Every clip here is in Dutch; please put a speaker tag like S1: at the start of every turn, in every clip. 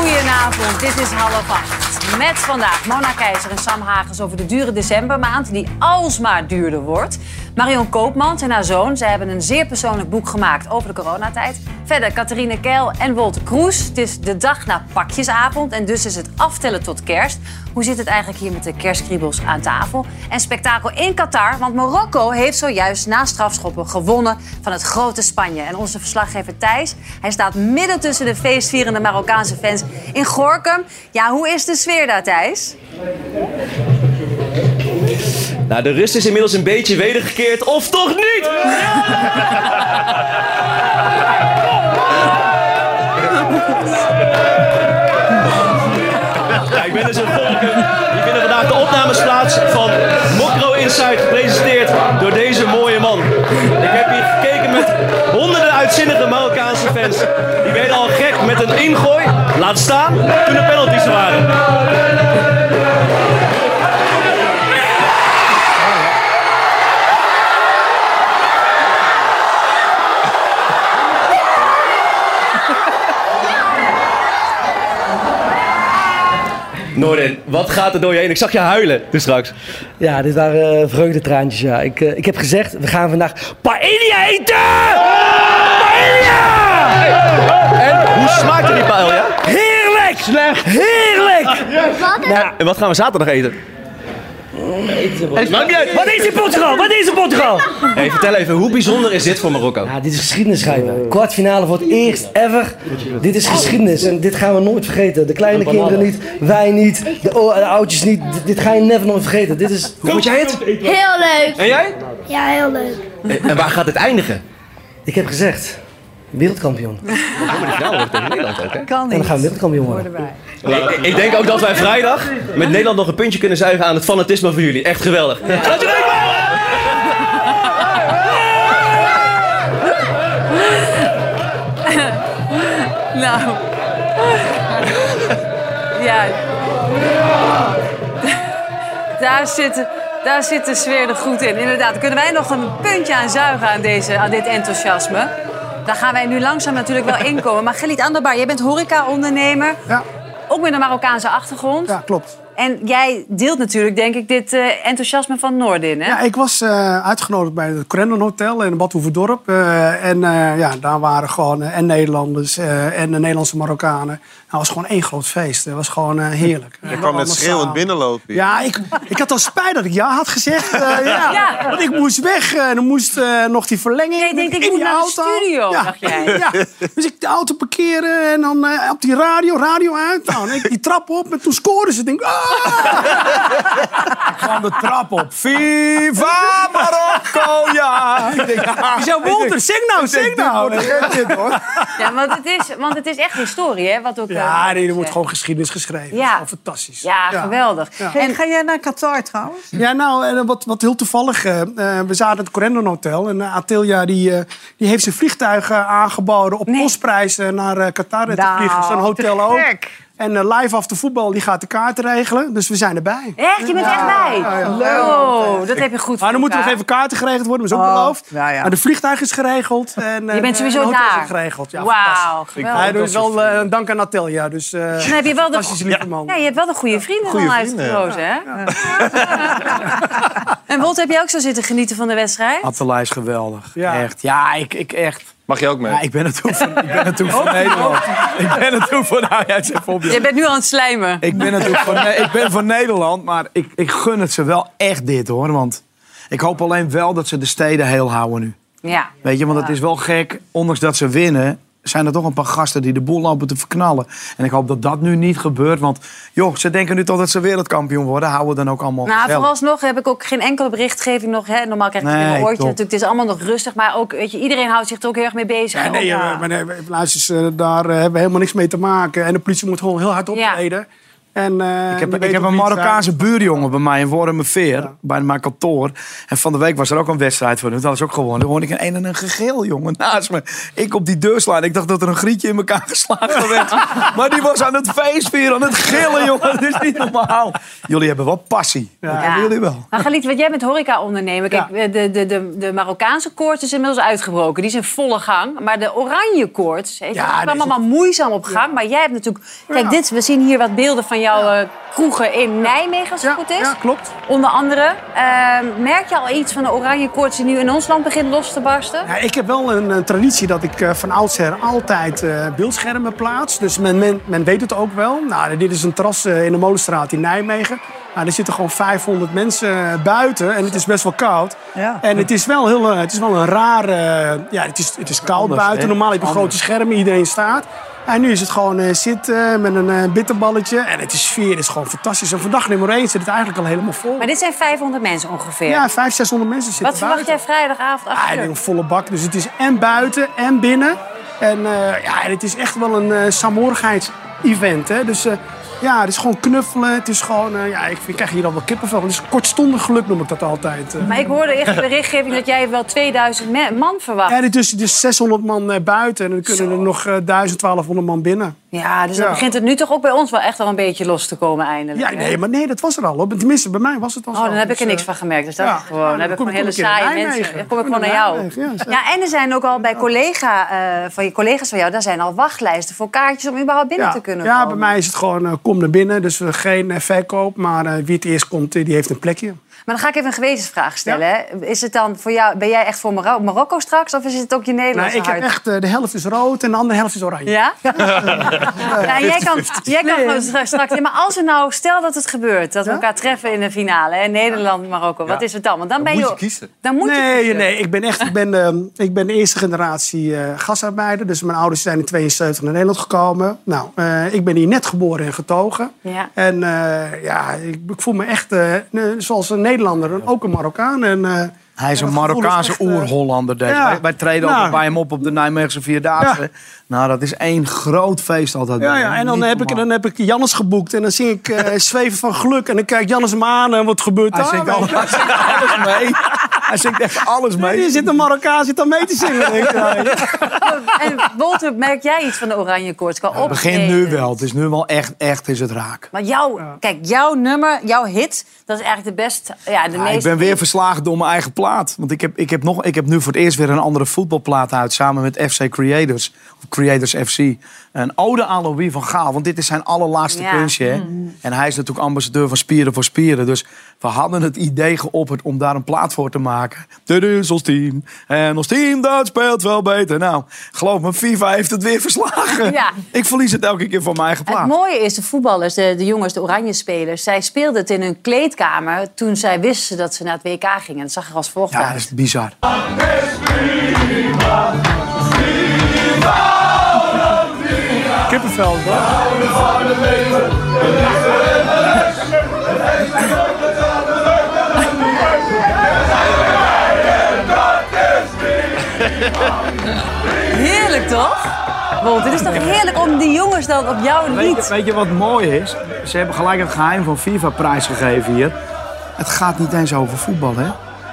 S1: Goedenavond. Dit is half acht. Met vandaag Mona Keizer en Sam Hagens over de dure decembermaand... die alsmaar duurder wordt. Marion Koopmans en haar zoon. Zij hebben een zeer persoonlijk boek gemaakt over de coronatijd. Verder Catharine Keil en Wolter Kroes. Het is de dag na pakjesavond en dus is het aftellen tot kerst. Hoe zit het eigenlijk hier met de kerstkriebels aan tafel? En spektakel in Qatar, want Marokko heeft zojuist na strafschoppen gewonnen van het grote Spanje. En onze verslaggever Thijs, hij staat midden tussen de feestvierende Marokkaanse fans in Gorkum. Ja, hoe is de sfeer daar, Thijs?
S2: Nou, de rust is inmiddels een beetje wedergekeerd, of toch niet? Ja, ik ben dus in Gorkum. Hier vinden vandaag de opnames plaats van Mokro Insight, gepresenteerd door deze mooie man. Ik heb hier gekeken met honderden uitzinnige Marokkaanse fans. Die werden al gek met een ingooi, laat staan, toen de penalties waren. Noorden, wat gaat er door je heen? Ik zag je huilen dus straks.
S3: Ja, dit waren uh, vreugdetraantjes, ja. Ik, eh, ik heb gezegd, we gaan vandaag paella eten! Paella!
S2: En hoe smaakte die paella?
S3: Heerlijk! Slecht! Heerlijk!
S2: Ja, en wat gaan we zaterdag eten? Maakt niet uit.
S3: Wat is in Portugal? Wat is in Portugal?
S2: Hey, vertel even, hoe bijzonder is dit voor Marokko?
S3: Ja, dit is geschiedenis schrijven. Kwartfinale voor het eerst ever. Dit is geschiedenis en dit gaan we nooit vergeten. De kleine kinderen niet, wij niet, de, o- de oudjes niet. Dit, dit ga je never nooit vergeten. Dit is...
S2: Hoe vond jij het?
S4: Heel leuk.
S2: En jij?
S4: Ja, heel leuk.
S2: En waar gaat het eindigen?
S3: Ik heb gezegd, wereldkampioen.
S2: Tegen Nederland ook, hè?
S1: Kan
S3: En dan gaan we wereldkampioen worden.
S2: Ik, ik denk ook dat wij vrijdag met Nederland nog een puntje kunnen zuigen aan het fanatisme van jullie. Echt geweldig. Laat je even!
S1: Nou. Ja. Daar zit, daar zit de sfeer er goed in. Inderdaad, kunnen wij nog een puntje aan zuigen aan, deze, aan dit enthousiasme? Daar gaan wij nu langzaam natuurlijk wel inkomen. Maar Gelit Anderbaar, jij bent horeca-ondernemer.
S5: Ja.
S1: Ook met een Marokkaanse achtergrond.
S5: Ja, klopt.
S1: En jij deelt natuurlijk, denk ik, dit eh, enthousiasme van Noordin, hè?
S5: Ja, ik was eh, uitgenodigd bij het Corendon Hotel in Badhoevedorp. Eh en eh, ja, daar waren gewoon eh, en Nederlanders eh, en de Nederlandse Marokkanen. Nou, het was gewoon één groot feest. Het was gewoon eh, heerlijk.
S6: Je kwam net schreeuwend binnenlopen.
S5: Ja, ik, ik had al spijt dat ik ja had gezegd. Eh, ja,
S1: Ja.
S5: Want ik moest weg en dan moest eh, nog die verlenging.
S1: Jij denkt, ik
S5: in
S1: moet naar de studio,
S5: ja.
S1: dacht jij.
S5: Ja. Dus ik de auto parkeren en dan eh, op die radio, radio uit. Nou, en ik die trap op en toen scoorden ze. Ik denk, ah! Ik kwam de trap op. Viva Marokko, ja! Ik denk, ah. Ik zei, Wolter, zing nou, zing nou. dit, hoor.
S1: Ja, want het is, want het is echt historie, hè? Wat ook, eh,
S5: Ja, nee, er wordt gewoon geschiedenis geschreven.
S1: Ja.
S5: Dat is gewoon fantastisch.
S1: Ja, geweldig.
S7: En ga jij naar Qatar trouwens?
S5: Ja, nou, en wat, wat heel toevallig. eh, eh, we zaten in het Corendon Hotel. En uh, die, eh, die heeft zijn vliegtuig eh, aangeboden op
S1: Nee.
S5: postprijs eh, naar eh, Qatar te
S7: Nou,
S5: vliegen. Zo'n hotel
S7: te
S5: ook. En eh, live after voetbal die gaat de kaarten regelen. Dus we zijn erbij.
S1: Echt? Je bent echt bij?
S5: ja, ja.
S1: Oh, dat heb je goed
S5: Maar dan moeten nog even kaarten geregeld worden. Dat is ook
S7: Oh,
S5: beloofd.
S7: ja, ja.
S5: Maar de vliegtuig is geregeld. En, eh,
S1: Je bent sowieso
S5: en de hotels
S1: daar.
S5: zijn geregeld. Ja,
S1: Wauw, geweldig.
S5: Ja, dus wel eh, een dank aan Attilja. Dus, eh
S1: Dan heb je wel de,
S5: fantastische lieve man.
S1: ja, je hebt wel de goede vrienden
S6: vrienden,
S1: uitgekozen, hè? En Wolt, heb jij ook zo zitten genieten van de wedstrijd?
S8: Attelij is geweldig.
S5: Ja.
S8: Echt. Ja, ik, ik echt.
S6: Mag je ook mee?
S8: Ja, ik ben ik naartoe voor Nederland. Ik ben. Nou even op. joh.
S1: Je bent nu aan het slijmen.
S8: Ik ben natuurlijk voor, Ne- ik ben voor Nederland, maar ik, ik gun het ze wel echt dit hoor. Want ik hoop alleen wel dat ze de steden heel houden nu.
S1: Ja.
S8: Weet je, want het is wel gek. Ondanks dat ze winnen, zijn er toch een paar gasten die de boel lopen te verknallen. En ik hoop dat dat nu niet gebeurt. Want joh, ze denken nu toch dat ze wereldkampioen worden. Houden dan ook allemaal
S1: Nou, vooralsnog heb ik ook geen enkele berichtgeving nog. Hè. Normaal krijg ik
S8: Nee,
S1: mijn oortje
S8: top.
S1: natuurlijk. Het is allemaal nog rustig. Maar ook, weet je, iedereen houdt zich er ook heel erg mee bezig.
S5: Ja, nee,
S1: Ook,
S5: eh, maar nee, luister daar eh, hebben we helemaal niks mee te maken. En de politie moet gewoon heel hard optreden. En, eh,
S8: Ik heb, ik heb een Marokkaanse
S5: zijn.
S8: buurjongen bij mij in Wormerveer, bij mijn kantoor. En van de week was er ook een wedstrijd van. Dat was ook gewoon. Dan hoorde ik een een en een gegil, jongen, naast me. Ik op die deur slaan. Ik dacht dat er een grietje in elkaar geslagen werd. maar die was aan het feestvieren, aan het gillen, jongen. Dat is niet normaal. Jullie hebben wel passie. Dat hebben jullie wel.
S1: Maar Galit, wat jij met horeca ondernemen. Kijk, de, de, de, de Marokkaanse koorts is inmiddels uitgebroken. Die is in volle gang. Maar de oranje koorts heeft
S5: Ja,
S1: ja,
S5: die is-
S1: allemaal moeizaam op gang. Maar jij hebt natuurlijk... Kijk,
S5: Ja.
S1: dit, we zien hier wat beelden van jouw eh, kroegen in Nijmegen, als het goed is.
S5: ja, klopt.
S1: Onder andere. Ehm, merk je al iets van de oranje koorts die nu in ons land begint los te barsten?
S5: Ja, ik heb wel een, een traditie dat ik eh, van oudsher altijd eh, beeldschermen plaats. Dus men, men, men weet het ook wel. Nou, dit is een terras eh, in de Molenstraat in Nijmegen. Nou, er zitten gewoon 500 mensen eh, buiten en het is best wel koud.
S7: Ja.
S5: En het is wel, heel, eh, het is wel een rare... ja, het is, het is koud
S8: Anders,
S5: buiten. Normaal heb je grote schermen, iedereen staat. En nu is het gewoon eh, zitten met een eh, bitterballetje. En het is sfeer is gewoon fantastisch. En vandaag nummer 1 zit het eigenlijk al helemaal vol.
S1: Maar dit zijn 500 mensen ongeveer.
S5: Ja, 500, 600 mensen zitten
S1: wat verwacht
S5: buiten.
S1: jij vrijdagavond
S5: Ja, ik
S1: achter?
S5: denk een volle bak. Dus het is en buiten en binnen. En eh, ja, het is echt wel een eh saamhorigheids-event. Hè? Dus eh, ja, het is gewoon knuffelen. Het is gewoon, eh, ja, ik, krijg hier al wel kippenvel. Het is kortstondig geluk noem ik dat altijd. eh.
S1: Maar ik hoorde echt de berichtgeving dat jij wel 2000 me- man verwacht.
S5: Ja, is dus 600 man eh, buiten en dan kunnen er nog eh 1200 man binnen.
S1: Ja, dus dan
S5: Ja.
S1: begint het nu toch ook bij ons wel echt wel een beetje los te komen eindelijk.
S5: Ja, nee, maar nee, dat was er al. hoor. Tenminste, bij mij was het al
S1: Oh,
S5: zo.
S1: dan heb ik
S5: Dus,
S1: er niks
S5: eh,
S1: van gemerkt. Dus dat
S5: ja.
S1: is gewoon.
S5: Ja,
S1: Dan
S5: dan
S1: heb ik gewoon hele saaie mensen. Dan kom ik gewoon naar jou.
S5: Ja.
S1: Ja, en er zijn ook al bij collega, eh, van je collega's van jou, daar zijn al wachtlijsten voor kaartjes om überhaupt binnen
S5: ja.
S1: te kunnen
S5: ja,
S1: komen.
S5: bij mij is het gewoon eh, kom naar binnen. Dus eh, geen eh, verkoop, maar eh, wie het eerst komt, eh, die heeft een plekje.
S1: Maar dan ga ik even een gewetensvraag stellen. Hè. Is het dan voor jou, ben jij echt voor Maro- Marokko straks of is het ook je
S5: Nou,
S1: Nederlandse
S5: ik heb echt, eh, de helft is rood en de andere helft is oranje.
S1: Ja? ja jij kan, jij kan gewoon straks, straks... Ja, maar als er nou, stel dat het gebeurt, dat we
S5: Ja?
S1: elkaar treffen in de finale, hè, Nederland, Marokko, wat is het dan? Want dan, ben
S6: moet
S1: je,
S6: je kiezen.
S1: Dan moet je
S5: Nee,
S1: kiezen.
S5: nee, ik ben echt ik ben, ehm, ik ben de eerste generatie eh, gasarbeider. Dus mijn ouders zijn in 72 naar Nederland gekomen. Nou, eh, ik ben hier net geboren en getogen.
S1: Ja.
S5: En eh, ja, ik, ik voel me echt eh, zoals een Nederlander, ook een Marokkaan. En, eh,
S8: Hij is een Marokkaanse
S5: eh,
S8: oer-Hollander. deze.
S5: ja.
S8: Wij, wij treden
S5: Nou.
S8: altijd bij hem op op de Nijmeegse Vierdaagse. Nou, dat is één groot feest altijd.
S5: Ja, ja, en dan heb, ik, dan heb ik Jannes geboekt en dan zing ik eh, Zweven van Geluk. En dan kijkt Jannes hem aan en wat gebeurt
S8: Hij
S5: daar?
S8: zingt, alles, hij zingt alles mee. Hij zingt echt alles mee.
S5: Hier zit een Marokkaan zit dan mee te zingen. denk ik.
S1: En Walter, merk jij iets van de oranje koorts?
S8: Het begint nu wel. Het is nu wel echt, echt is het raak.
S1: Maar jouw, kijk, jouw nummer, jouw hit, dat is eigenlijk de best, ja, de
S8: Ja,
S1: meest...
S8: ik ben weer verslagen door mijn eigen plaat. Want ik heb, ik, heb nog, ik heb nu voor het eerst weer een andere voetbalplaat uit. Samen met FC Creators. Of Creators FC. Een ode aan Louis van Gaal. Want dit is zijn allerlaatste
S1: Ja.
S8: kunstje. Hè? En hij is natuurlijk ambassadeur van Spieren voor Spieren. Dus we hadden het idee geopperd om daar een plaat voor te maken. Dit is ons team. En ons team dat speelt wel beter. Nou, geloof me, FIFA heeft het weer verslagen.
S1: Ja.
S8: Ik verlies het elke keer van mijn eigen
S1: Het
S8: plaat.
S1: mooie is, de voetballers, de, de jongens, de oranje spelers... zij speelden het in hun kleedkamer toen zij wisten dat ze naar het WK gingen. Dat zag er als volgt
S8: Ja, dat
S1: uit.
S8: is bizar.
S5: Kippenvel, hoor.
S1: Heerlijk, toch? Walt, het is toch heerlijk om die jongens dan op jouw
S8: Weet je,
S1: lied...
S8: weet je wat mooi is? Ze hebben gelijk het geheim van FIFA prijsgegeven hier. Het gaat niet eens over voetbal, hè?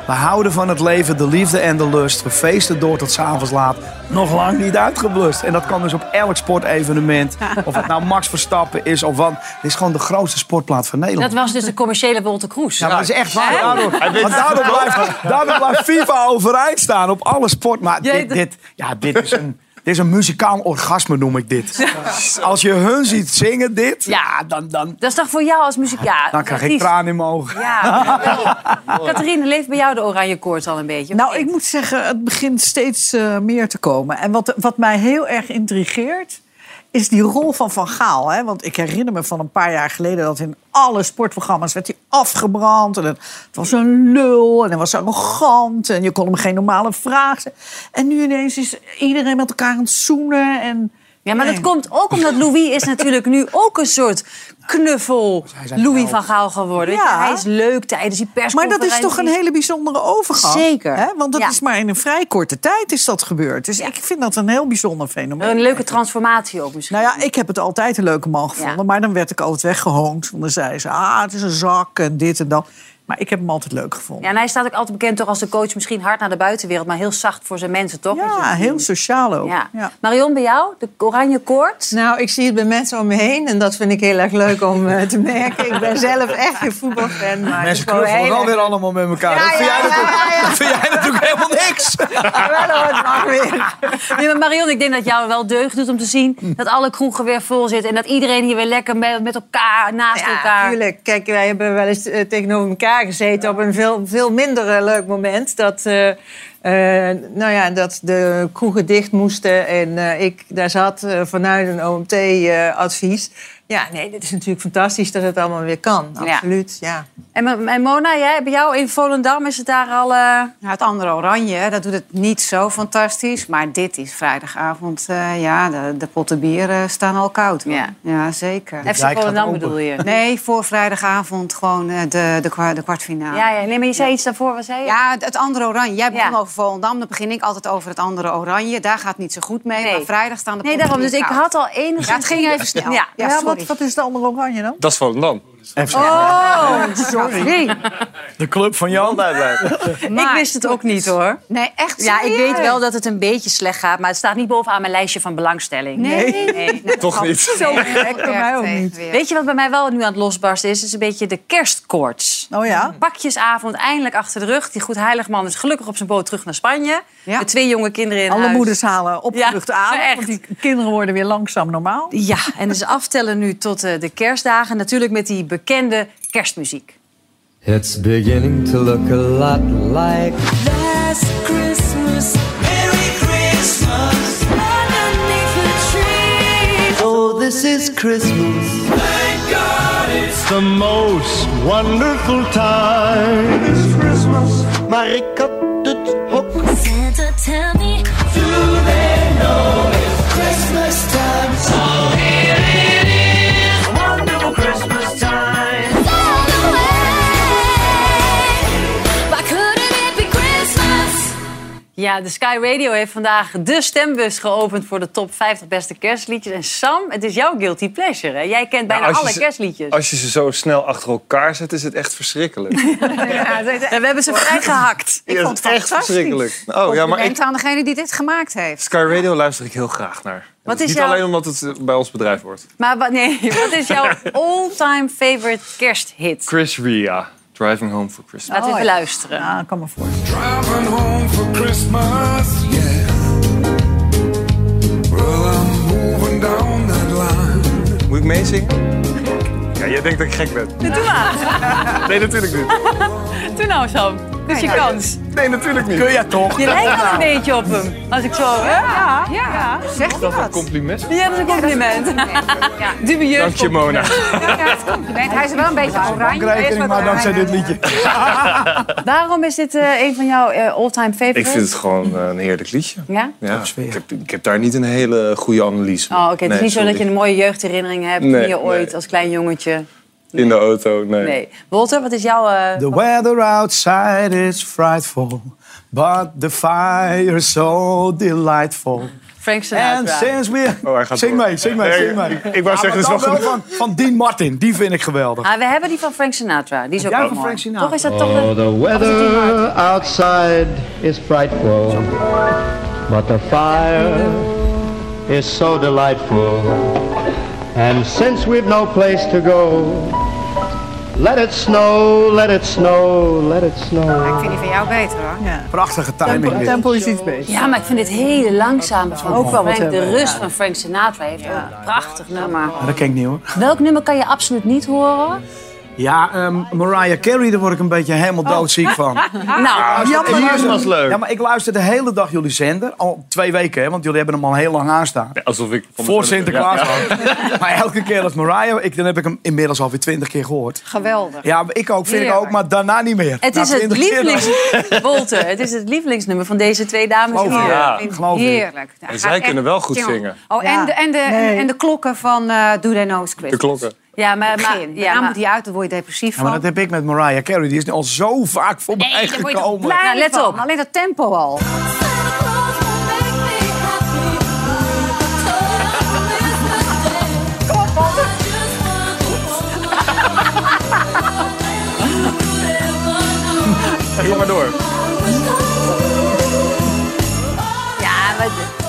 S8: We houden van het leven, de liefde en de lust. We feesten door tot s'avonds laat. Nog lang niet uitgeblust. En dat kan dus op elk sportevenement. Of het nou Max Verstappen is of wat. Het is gewoon de grootste sportplaat van Nederland.
S1: Dat was dus de commerciële Wolter Kroes.
S8: Ja, maar dat is echt waar. Daardoor, want daardoor, blijft, daardoor blijft FIFA overeind staan op alle sport. Maar dit, dit, ja, dit, is een, dit is een muzikaal orgasme, noem ik dit. Als je hun ziet zingen dit, ja, dan, dan,
S1: Dat is toch voor jou als muziek... Ja,
S8: dan krijg ik tranen in mijn ogen.
S1: Ja. Catharine, leeft bij jou de oranje koorts al een beetje?
S7: Nou, ik moet zeggen, het begint steeds eh, meer te komen. En wat, wat mij heel erg intrigeert, is die rol van Van Gaal. Hè? Want ik herinner me van een paar jaar geleden dat in alle sportprogramma's werd hij afgebrand. En het, was een lul en hij was arrogant en je kon hem geen normale vraag stellen. En nu ineens is iedereen met elkaar aan het zoenen. En
S1: Ja, maar
S7: Nee.
S1: dat komt ook omdat Louis is natuurlijk nu ook een soort knuffel Louis van Gaal geworden.
S7: Ja.
S1: Hij is leuk tijdens die
S7: Maar
S1: persconferenties.
S7: dat is toch een hele bijzondere overgang?
S1: Zeker.
S7: Hè? Want dat
S1: Ja.
S7: is maar in een vrij korte tijd is dat gebeurd. Dus ik vind dat een heel bijzonder fenomeen.
S1: Een leuke transformatie ook misschien.
S7: Nou ja, ik heb het altijd een leuke man gevonden. Maar dan werd ik altijd weggehoond. Want dan zei ze, ah, het is een zak en dit en dat. Maar ik heb hem altijd leuk gevonden.
S1: Ja, en hij staat ook altijd bekend toch als de coach misschien hard naar de buitenwereld... maar heel zacht voor zijn mensen, toch?
S7: Ja, heel sociaal ook.
S1: Ja.
S7: Ja.
S1: Marion, bij jou? De oranje koorts?
S9: Nou, ik zie het bij mensen om me heen en dat vind ik heel erg leuk om eh, te merken. Ik ben zelf echt geen voetbalfan, maar
S8: Mensen
S9: gewoon
S8: knuffelen
S9: heel
S8: alweer allemaal met elkaar.
S9: Ja,
S8: dat, vind
S9: ja,
S8: jij
S9: ja,
S8: natuurlijk,
S9: ja, ja.
S8: dat vind jij natuurlijk helemaal niks.
S9: Wel hoor, het mag weer.
S1: Nee, maar Marion, ik denk dat jou wel deugd doet om te zien... dat alle kroegen weer vol zitten... en dat iedereen hier weer lekker met, met elkaar, naast
S9: Ja,
S1: elkaar...
S9: tuurlijk. Kijk, wij hebben wel eens eh, tegenover elkaar gezeten op een veel, veel minder eh, leuk moment. Dat, eh, eh, nou ja, dat de kroegen dicht moesten en ik daar zat vanuit een OMT-advies. Ja, nee, dit is natuurlijk fantastisch dat het allemaal weer kan. Absoluut, ja.
S1: En, Mo- en Mona, jij, bij jou in Volendam is het daar al... eh,
S10: Nou, het andere oranje, dat doet het niet zo fantastisch. Maar dit is vrijdagavond, eh, ja, de, de potten bier eh, staan al koud.
S1: Ja.
S10: ja zeker.
S1: FC Volendam bedoel je?
S10: Nee, voor vrijdagavond gewoon eh, de, de, kwa- de kwartfinale.
S1: Ja, ja, nee, maar je zei iets daarvoor, wat zei je?
S10: Ja, het- andere oranje. Jij begon
S1: Ja.
S10: over Volendam, dan begin ik altijd over het andere oranje. Daar gaat het niet zo goed mee,
S1: Nee.
S10: maar vrijdag staan de
S1: Nee,
S10: potten
S1: daarom. Dus ik had al enigszins...
S10: Ja, het ging even snel.
S1: Ja.
S10: Ja.
S7: Wat, wat is de andere oranje dan?
S6: Dat is Volendam.
S1: Oh, sorry.
S8: De club van Jan.
S1: Ik wist het ook niet, hoor.
S10: Nee, echt
S1: Ja, ik
S10: serieus?
S1: weet wel dat het een beetje slecht gaat... maar het staat niet bovenaan mijn lijstje van belangstelling.
S10: Nee, nee, nee,
S6: Toch niet.
S10: Zo
S7: gek, bij mij ook niet.
S1: Weet je wat bij mij wel nu aan het losbarsten is? Het is een beetje de kerstkoorts.
S7: Oh ja?
S1: Pakjesavond eindelijk achter de rug. Die goed heiligman is gelukkig op zijn boot terug naar Spanje.
S10: Ja.
S1: Met twee jonge kinderen in
S7: Alle
S1: huis.
S7: moeders halen opgelucht
S1: Ja,
S7: adem.
S1: echt.
S7: Want die kinderen worden weer langzaam normaal.
S1: Ja, en dus aftellen nu tot eh, de kerstdagen. Natuurlijk met die bekende kerstmuziek.
S11: It's beginning to look a lot like
S12: Last Christmas, Merry Christmas, underneath the tree.
S11: Oh, this is Christmas.
S12: Thank God it's
S11: The most wonderful time. It's Christmas. Maar ik had
S1: Ja, de Sky Radio heeft vandaag de stembus geopend voor de top 50 beste kerstliedjes. En Sam, het is jouw guilty pleasure. Hè? Jij kent bijna
S6: Nou,
S1: alle
S6: ze-
S1: kerstliedjes.
S6: Als je ze zo snel achter elkaar zet, is het echt verschrikkelijk.
S1: En we hebben ze vrij gehakt.
S6: Ja,
S10: vond
S6: het echt verschrikkelijk. Oh, ja, maar ik,
S10: aan degene die dit gemaakt heeft.
S6: Sky Radio luister ik heel graag naar.
S1: Wat is
S6: Niet
S1: jouw-
S6: alleen omdat het eh, bij ons bedrijf wordt.
S1: Maar wat, nee, wat is jouw all-time favorite kersthit?
S6: Chris Ria, Driving Home for Christmas.
S1: Laten we even luisteren.
S7: Ja, kan me voor.
S12: Driving home for Christmas, yeah. Well, I'm moving down that line.
S6: Moet ik meezingen? Ja, jij denkt dat ik gek ben.
S1: Doe maar.
S6: Nee, natuurlijk niet.
S1: Doe nou, Sam. Dit is je kans.
S6: Nee, natuurlijk niet.
S8: Kun je toch?
S1: Je lijkt wel een beetje op hem. Als ik zo... Hè? Ja, ja.
S10: Zeg je
S6: Dat is een compliment.
S1: Ja, dat is een compliment. Dubieus
S6: Dank je, Mona.
S10: Ja, het compliment. Hij is wel een beetje oranje.
S8: Bankrekening, maar dankzij dit liedje.
S1: Waarom is dit eh, een van jouw eh, all-time favorites?
S6: Ik vind het gewoon eh, een heerlijk liedje.
S1: Ja?
S6: Ja, ik, heb, ik heb daar niet een hele goede analyse van.
S1: Oh, oké. Het is
S6: Nee,
S1: niet zo dat
S6: sorry.
S1: je een mooie jeugdherinnering hebt
S6: Nee,
S1: toen je ooit
S6: nee.
S1: als klein jongetje...
S6: In de auto, nee.
S1: Nee. Walter, wat is jouw... eh,
S8: The weather outside is frightful, but the fire so delightful.
S1: Frank
S8: And
S1: Sinatra?
S8: since we...
S6: Oh, hij gaat
S8: zing
S6: door.
S8: mee, zing mee,
S6: Nee,
S8: zing mee.
S6: ik- ik wou
S8: Ja,
S6: zeggen, het is wel
S8: van, van Dean Martin, die vind ik geweldig.
S1: Ah, we hebben die van Frank Sinatra. Die is ook
S8: jij
S1: wel
S8: van
S1: mooi.
S8: Frank Sinatra?
S1: Toch is dat toch...
S11: Oh,
S1: een-
S11: the weather outside is frightful, but the fire is so delightful. And since we've no place to go, let it snow, let it snow, let it snow.
S10: Ik vind die van jou beter hoor.
S7: Ja.
S8: Prachtige timing
S7: Tempo, tempo is iets beter.
S1: Ja, maar ik vind dit hele langzame van
S7: Ook wel wat
S1: Frank. De rust
S7: ja.
S1: van Frank Sinatra heeft ook een prachtig nummer.
S8: Ja, dat ken ik niet hoor.
S1: Welk nummer kan je absoluut niet horen?
S8: Ja, ehm, Mariah Carey, daar word ik een beetje helemaal doodziek van.
S1: Nou,
S8: Ja,
S13: jammer.
S8: maar-
S13: Dat was leuk.
S8: Ja, maar ik luister de hele dag jullie zender. Al twee weken, hè, want jullie hebben hem al heel lang aanstaan.
S13: Alsof ik...
S8: Voor Sinterklaas
S13: Ja, ja.
S8: Maar elke keer als Mariah, ik, dan heb ik hem inmiddels alweer twintig keer gehoord.
S10: Geweldig.
S8: Ja, ik ook, vind ik ook, maar daarna niet meer.
S1: Het is het
S8: 20 keer dan.
S1: lievelings... Het is het lievelingsnummer van deze twee dames
S8: Geloof
S1: hier.
S13: Ja.
S8: Geloof.
S10: Heerlijk.
S6: En zij kunnen wel goed zingen.
S10: Oh, en,
S7: Ja.
S10: de, en, de,
S7: Nee.
S10: en de klokken van eh Do They Know It's Christmas.
S6: De klokken.
S1: Ja, maar, maar,
S10: Begin.
S1: ja,
S10: Daarna
S1: maar
S10: moet die uit, daar word je depressief
S8: Ja, maar
S10: van.
S8: dat heb ik met Mariah Carey. Die is nu al zo vaak voorbij
S10: Nee, daar word je toch
S8: gekomen.
S10: blij
S1: Nou, let
S10: van.
S1: op.
S10: Alleen dat tempo al.
S13: Kom maar door.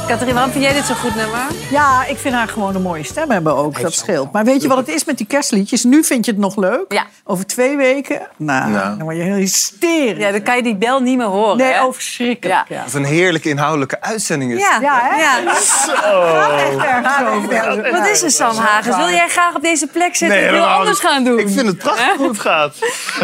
S1: Catharine, waarom vind jij dit zo'n goed nummer?
S7: Ja, ik vind haar gewoon een mooie stem hebben ook. Dat scheelt. Maar weet je wat het is met die kerstliedjes? Nu vind je het nog leuk.
S1: Ja.
S7: Over twee weken, nou,
S6: Nou.
S7: dan word je heel hysterisch.
S1: Ja, dan kan je die bel niet meer horen.
S7: nee,
S1: hè?
S7: oh, verschrikkelijk.
S1: Ja.
S6: Wat een heerlijke inhoudelijke uitzending is.
S1: Ja,
S7: Ja, hè?
S1: ja.
S7: Ergens over.
S1: Wat is er, Sam Hagens? Wil jij graag op deze plek zitten en heel anders gaan doen?
S13: Ik vind het prachtig hoe het gaat.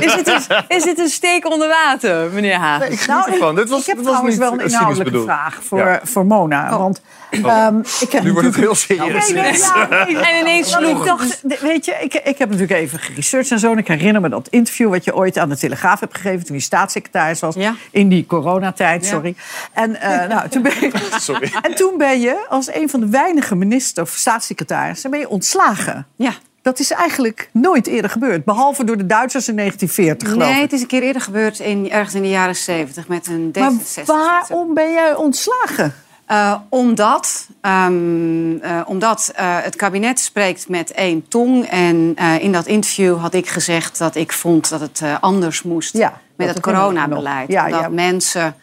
S1: Is dit, een, is dit een steek onder water, meneer Hagens?
S13: Ik geniet
S7: Nou, ik,
S13: ervan. Dit was,
S7: ik heb
S13: dit was
S7: trouwens
S13: niet
S7: wel een inhoudelijke vraag voor,
S13: Ja.
S7: voor Mona. Want ehm, ik heb
S8: Nu wordt het heel serieus.
S7: Nee, nee, ja, nee.
S1: En ineens sloeg
S7: ik dacht, weet je, ik, ik heb natuurlijk even geresearched en zo. En ik herinner me dat interview wat je ooit aan de Telegraaf hebt gegeven... toen je staatssecretaris was,
S10: Ja.
S7: in die coronatijd, sorry. En, eh, nou, toen ben je,
S13: Sorry.
S7: en toen ben je als een van de weinige minister of staatssecretarissen... ben je ontslagen.
S10: Ja.
S7: Dat is eigenlijk nooit eerder gebeurd. Behalve door de Duitsers in 1940, geloof
S10: Nee, het is een keer eerder gebeurd, in, ergens in de jaren 70 met een
S7: Maar
S10: D66.
S7: waarom ben jij ontslagen?
S10: Eh, omdat ehm, eh, omdat eh, het kabinet spreekt met één tong. En in dat interview had ik gezegd dat ik vond dat het anders moest
S7: Ja,
S10: met
S7: dat
S10: het
S7: ik
S10: coronabeleid.
S7: Ja, ja.
S10: mensen.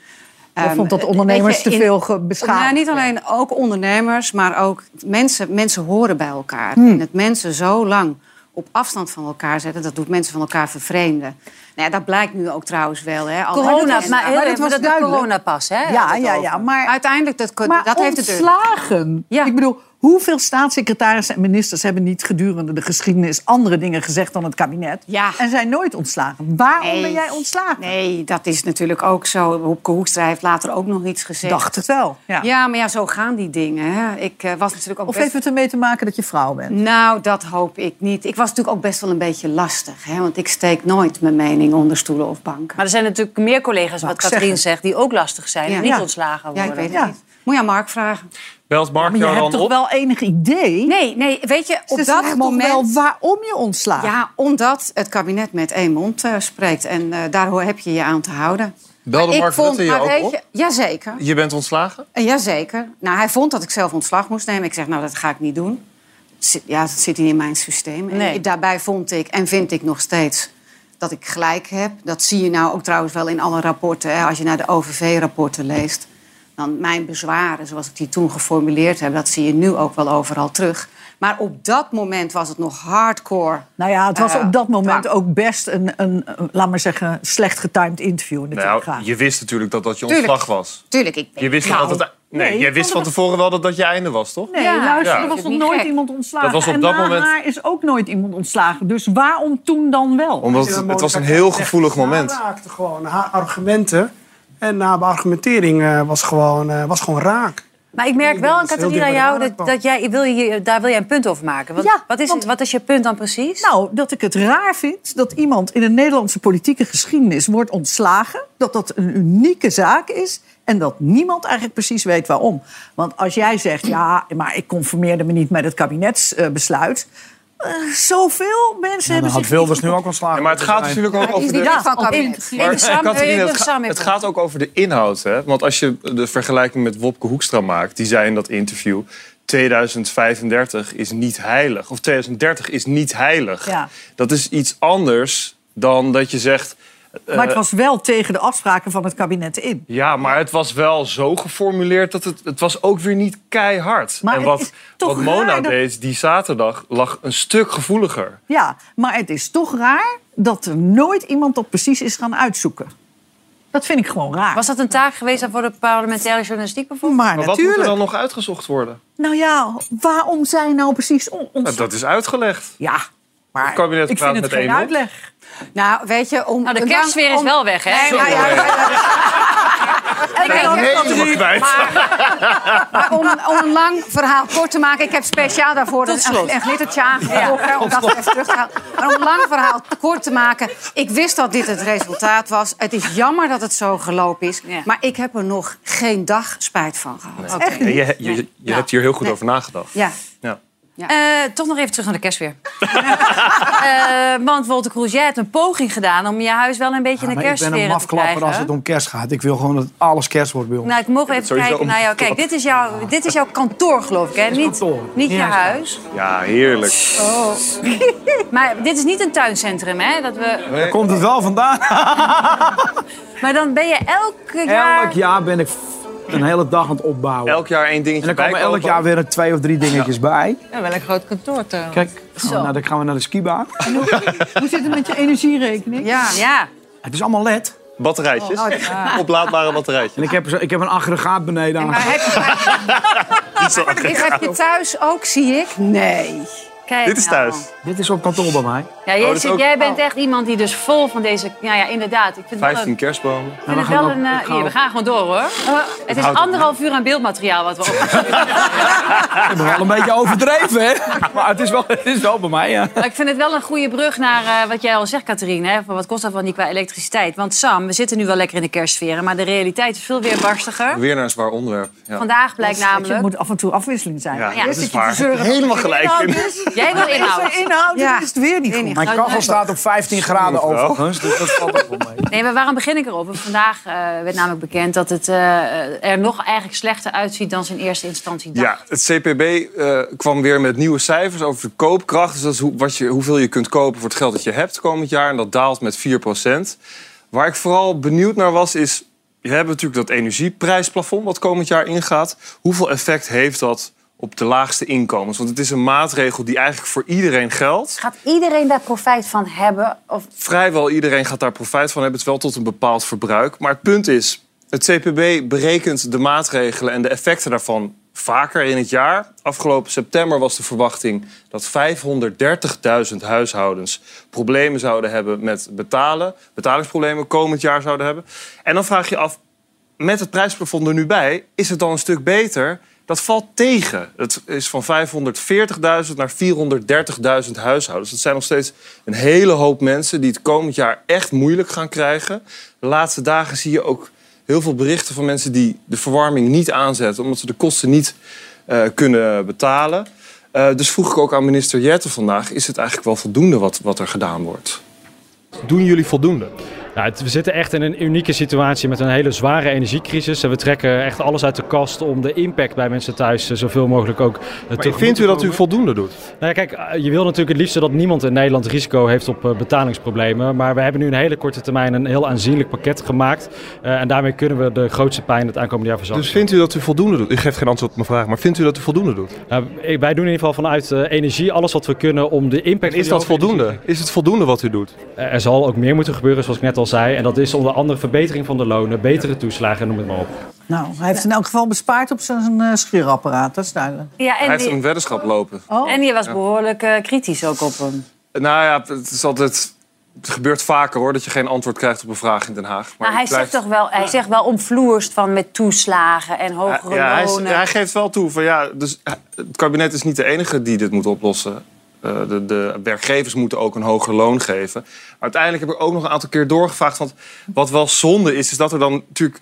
S7: Jij
S10: ehm,
S7: vond dat ondernemers te veel beschadigd
S10: Nou, niet alleen ook ondernemers, maar ook mensen, mensen horen bij elkaar.
S7: Hmm.
S10: En het mensen zo lang op afstand van elkaar zetten, dat doet mensen van elkaar vervreemden. Nou ja, dat blijkt nu ook trouwens wel. Hè. Al-
S1: Corona,
S10: En-
S1: maar, even,
S7: was
S1: dat de coronapas, hè?
S7: Ja,
S1: het
S7: ja, ja, maar,
S10: Uiteindelijk, dat,
S7: maar
S10: dat heeft het
S7: ontslagen.
S10: Ja.
S7: Ik bedoel, hoeveel staatssecretarissen en ministers hebben niet gedurende de geschiedenis andere dingen gezegd dan het kabinet?
S10: Ja.
S7: En zijn nooit ontslagen. Waarom
S10: Nee.
S7: ben jij ontslagen?
S10: Nee, dat is natuurlijk ook zo. Wopke Hoekstra heeft later ook nog iets gezegd.
S7: Dacht het wel. Ja.
S10: Ja, maar ja, zo gaan die dingen. Hè. Ik eh, was natuurlijk ook
S7: Of
S10: best...
S7: heeft het ermee te maken dat je vrouw bent?
S10: Nou, dat hoop ik niet. Ik was natuurlijk ook best wel een beetje lastig. Hè, want ik steek nooit mijn mening onder stoelen of banken.
S1: Maar er zijn natuurlijk meer collega's, wat Katrien zegt, die ook lastig zijn
S10: Ja.
S1: en niet
S10: Ja.
S1: ontslagen worden.
S10: Ja, ik weet het
S7: Ja.
S10: niet. Moet je aan Mark vragen.
S13: Belt Mark
S7: Maar je hebt toch
S13: op?
S7: wel enig idee?
S10: Nee, nee, weet je, op
S7: Ze
S10: dat moment...
S7: wel waarom je ontslaat?
S10: Ja, omdat het kabinet met één mond eh, spreekt. En eh daar hoor- heb je je aan te houden.
S13: Belde
S10: Ik
S13: Mark
S10: vond-
S13: Rutte je
S10: maar
S13: ook
S10: weet
S13: op?
S10: je- Jazeker.
S13: Je bent ontslagen?
S10: Eh, Jazeker. Nou, hij vond dat ik zelf ontslag moest nemen. Ik zeg, nou, dat ga ik niet doen. Zit- Ja, dat zit niet in mijn systeem. En
S1: Nee.
S10: daarbij vond ik, en vind ik nog steeds, dat ik gelijk heb. Dat zie je nou ook trouwens wel in alle rapporten. Hè. Als je naar de OVV-rapporten leest... dan mijn bezwaren, zoals ik die toen geformuleerd heb... dat zie je nu ook wel overal terug. Maar op dat moment was het nog hardcore.
S7: Nou ja, het was
S10: eh,
S7: op dat moment
S10: dwang.
S7: ook best een, een, laat maar zeggen, slecht getimed interview in de
S13: Nou, je wist natuurlijk dat dat je
S10: Tuurlijk.
S13: ontslag was.
S10: Tuurlijk, ik
S13: Je wist
S10: nou,
S13: dat het... Nee,
S7: nee,
S13: jij wist van tevoren wel dat dat je einde was, toch?
S7: Nee,
S10: Ja,
S7: luister,
S13: ja.
S7: er was nog nooit
S10: gek.
S7: iemand ontslagen.
S13: Dat was op
S7: en
S13: dat
S7: na
S13: moment-
S7: haar is ook nooit iemand ontslagen. Dus waarom toen dan wel?
S13: Omdat het, het was een heel gevoelig moment.
S5: Ze raakte gewoon haar argumenten. En haar argumentering eh, was, gewoon, eh, was gewoon raak.
S1: Maar ik merk wel, Catharina, jou, dat, dat jij, wil je, daar wil jij een punt over maken. Wat,
S7: Ja,
S1: wat, is,
S7: want-
S1: wat is je punt dan precies?
S7: Nou, dat ik het raar vind dat iemand in de Nederlandse politieke geschiedenis wordt ontslagen. Dat dat een unieke zaak is. En dat niemand eigenlijk precies weet waarom. Want als jij zegt, ja, maar ik conformeerde me niet met het kabinetsbesluit. Eh, zoveel mensen hebben
S8: Dan had
S7: zich
S8: Wilders nu ook ontslagen.
S13: Ja, maar het gaat natuurlijk ook over de...
S10: niet
S7: Ja,
S10: van
S7: op
S10: kabinet.
S7: in-
S10: Even
S13: Maar,
S10: samen-
S13: Catharine,
S10: even
S13: het, het gaat ook over de inhoud. Hè? Want als je de vergelijking met Wopke Hoekstra maakt... die zei in dat interview... 2035 is niet heilig. Of 2030 is niet heilig.
S7: Ja.
S13: Dat is iets anders dan dat je zegt... eh,
S7: Maar het was wel tegen de afspraken van het kabinet in.
S13: Ja, maar het was wel zo geformuleerd dat het... Het was ook weer niet keihard.
S7: Maar
S13: en
S7: het
S13: wat, wat Mona
S7: dat-
S13: deed die zaterdag lag een stuk gevoeliger.
S7: Ja, maar het is toch raar dat er nooit iemand dat precies is gaan uitzoeken. Dat vind ik gewoon raar.
S1: Was dat een taak geweest dan voor de parlementaire journalistiek bijvoorbeeld?
S7: maar
S13: Maar wat moet
S7: natuurlijk.
S13: er dan nog uitgezocht worden?
S7: Nou ja, waarom zij nou precies on-
S13: Nou, dat is uitgelegd.
S7: Ja, Maar
S13: Het kabinet
S7: ik
S13: praat
S7: vind het
S13: met
S7: geen uitleg.
S10: Nou, weet je, om...
S1: Nou, de
S10: om-
S1: kerstsfeer is wel weg, hè?
S10: Nee, nou ja,
S1: Ik ben ook
S13: helemaal kwijt.
S10: Maar om, om een lang verhaal kort te maken, ik heb speciaal daarvoor een, een glittertje aangetrokken. om dat even terug te halen. Maar om een lang verhaal kort te maken, ik wist dat dit het resultaat was. Het is jammer dat het zo gelopen is.
S1: Ja.
S10: Maar ik heb er nog geen dag spijt van gehad.
S13: Je je, je hebt hier heel goed
S10: Nee.
S13: over nagedacht.
S10: Ja.
S13: Ja.
S1: Eh, toch nog even terug naar de kerstsfeer. Eh, want Wolter Kroes, jij hebt een poging gedaan om je huis wel een beetje in de
S8: Maar ik ben
S1: kerstsfeer
S8: een
S1: te
S8: mafklapper
S1: krijgen.
S8: als het om kerst gaat. Ik wil gewoon dat alles kerst wordt bij ons.
S1: Nou, ik mogen even kijken naar jou. Kijk, dit is, jouw, dit is jouw kantoor, geloof ik, hè?
S8: is
S1: Niet,
S8: kantoor.
S1: niet je
S8: Ja.
S1: huis.
S13: Ja, heerlijk.
S1: Oh. maar dit is niet een tuincentrum, hè? Dat we...
S8: Daar komt het wel vandaan.
S1: Maar dan ben je elke jaar...
S8: Elk jaar ben ik een hele dag aan het opbouwen.
S13: Elk jaar één dingetje
S8: en dan komen elk jaar weer een twee of drie dingetjes bij.
S9: Ja, wel een groot kantoor trouwens.
S8: Kijk, naar de, gaan we naar de skibaan.
S7: Hoe zit het met je energierekening?
S10: Ja.
S1: Ja.
S8: Het is allemaal LED.
S13: Batterijtjes.
S10: Oh,
S13: Oplaadbare batterijtjes.
S8: En ik heb, zo- ik heb een aggregaat beneden aan.
S10: Maar heb, ik heb je thuis ook, zie ik? Nee.
S1: Kijk
S13: Dit is
S1: nou.
S13: thuis.
S8: Dit is op kantoor bij mij.
S1: Ja, jij,
S13: Oh,
S1: zit-
S13: ook-
S1: jij bent echt iemand die dus vol van deze... Ja, ja inderdaad. Ik vind het wel
S13: 15
S1: een...
S13: kerstbomen.
S1: Vind het
S8: we gaan
S1: wel
S8: ook-
S1: een... eh, hier, we
S8: ook-
S1: gaan gewoon door, hoor. het is
S13: het
S1: anderhalf uur aan beeldmateriaal wat we op.
S8: Ik heb wel een beetje overdreven, hè? Maar het is wel, het is wel bij mij, ja.
S1: Maar ik vind het wel een goede brug naar eh, wat jij al zegt. Hè? Van wat kost dat wel niet qua elektriciteit? Want Sam, we zitten nu wel lekker in de kerstsfeer, maar de realiteit is veel weerbarstiger.
S13: Weer naar een zwaar onderwerp. Ja,
S1: Vandaag blijkt
S7: Het
S1: namelijk...
S7: moet af en toe afwisseling zijn.
S13: ja,
S1: Ja,
S13: dat is waar. Helemaal gelijk.
S1: Jij wil
S7: Is
S1: inhoud.
S7: inhoud,
S10: Ja.
S7: is het weer niet goed.
S8: Mijn kachel staat op 15 graden overigens, dus dat valt ook wel mee.
S1: Nee, maar waarom begin ik erover? Vandaag eh, werd namelijk bekend dat het eh, er nog eigenlijk slechter uitziet dan ze in eerste instantie dacht.
S13: Ja, het CPB eh, kwam weer met nieuwe cijfers over de koopkracht. Dus dat is hoe, wat je, hoeveel je kunt kopen voor het geld dat je hebt komend jaar. En dat daalt met 4% Waar ik vooral benieuwd naar was, is... Je hebt natuurlijk dat energieprijsplafond wat komend jaar ingaat. Hoeveel effect heeft dat op de laagste inkomens? Want het is een maatregel die eigenlijk voor iedereen geldt.
S1: Gaat iedereen daar profijt van hebben? Of...
S13: Vrijwel iedereen gaat daar profijt van hebben. Het wel tot een bepaald verbruik. Maar het punt is, het CPB berekent de maatregelen en de effecten daarvan vaker in het jaar. Afgelopen september was de verwachting dat 530.000 huishoudens problemen zouden hebben met betalen. Betalingsproblemen komend jaar zouden hebben. En dan vraag je af, met het prijsplafond er nu bij, is het dan een stuk beter? Dat valt tegen. Het is van 540.000 naar 430.000 huishoudens. Dat zijn nog steeds een hele hoop mensen die het komend jaar echt moeilijk gaan krijgen. De laatste dagen zie je ook heel veel berichten van mensen die de verwarming niet aanzetten, omdat ze de kosten niet eh, kunnen betalen. Eh, dus vroeg ik ook aan minister Jette vandaag: is het eigenlijk wel voldoende wat, wat er gedaan wordt?
S14: Doen jullie voldoende? Nou, het- we zitten echt in een unieke situatie met een hele zware energiecrisis. En we trekken echt alles uit de kast om de impact bij mensen thuis eh, zoveel mogelijk ook eh, tegemoet
S13: vindt
S14: te
S13: u dat u voldoende doet?
S14: Nou ja, kijk, eh, je wil natuurlijk het liefst dat niemand in Nederland risico heeft op betalingsproblemen. Maar we hebben nu een hele korte termijn een heel aanzienlijk pakket gemaakt. En daarmee kunnen we de grootste pijn het aankomende jaar verzachten.
S13: Dus vindt u dat u voldoende doet? U geeft geen antwoord op mijn vraag, maar vindt u dat u voldoende doet?
S14: Nou, wij doen in ieder geval vanuit energie alles wat we kunnen om de impact...
S13: En is dat voldoende? Is het voldoende wat u doet?
S14: Er zal ook meer moeten gebeuren, zoals ik net al zei. En dat is onder andere verbetering van de lonen, betere toeslagen, noem het maar op.
S7: Nou, hij heeft in elk geval bespaard op zijn eh, schuurapparaat, dat is duidelijk.
S1: Ja,
S13: Hij
S1: en,
S13: heeft
S1: die,
S13: een weddenschap lopen.
S1: en die was behoorlijk eh, kritisch ook op hem.
S13: Nou ja, het is altijd. Het gebeurt vaker hoor, dat je geen antwoord krijgt op een vraag in Den Haag. Maar
S1: Maar hij zegt toch wel, hij zegt wel omvloerst van met toeslagen en hogere
S13: ja, hij,
S1: lonen.
S13: hij geeft wel toe van ja, dus eh, het kabinet is niet de enige die dit moet oplossen. Eh, de, de werkgevers moeten ook een hoger loon geven. Maar uiteindelijk heb ik ook nog een aantal keer doorgevraagd. Want wat wel zonde is, is dat er dan natuurlijk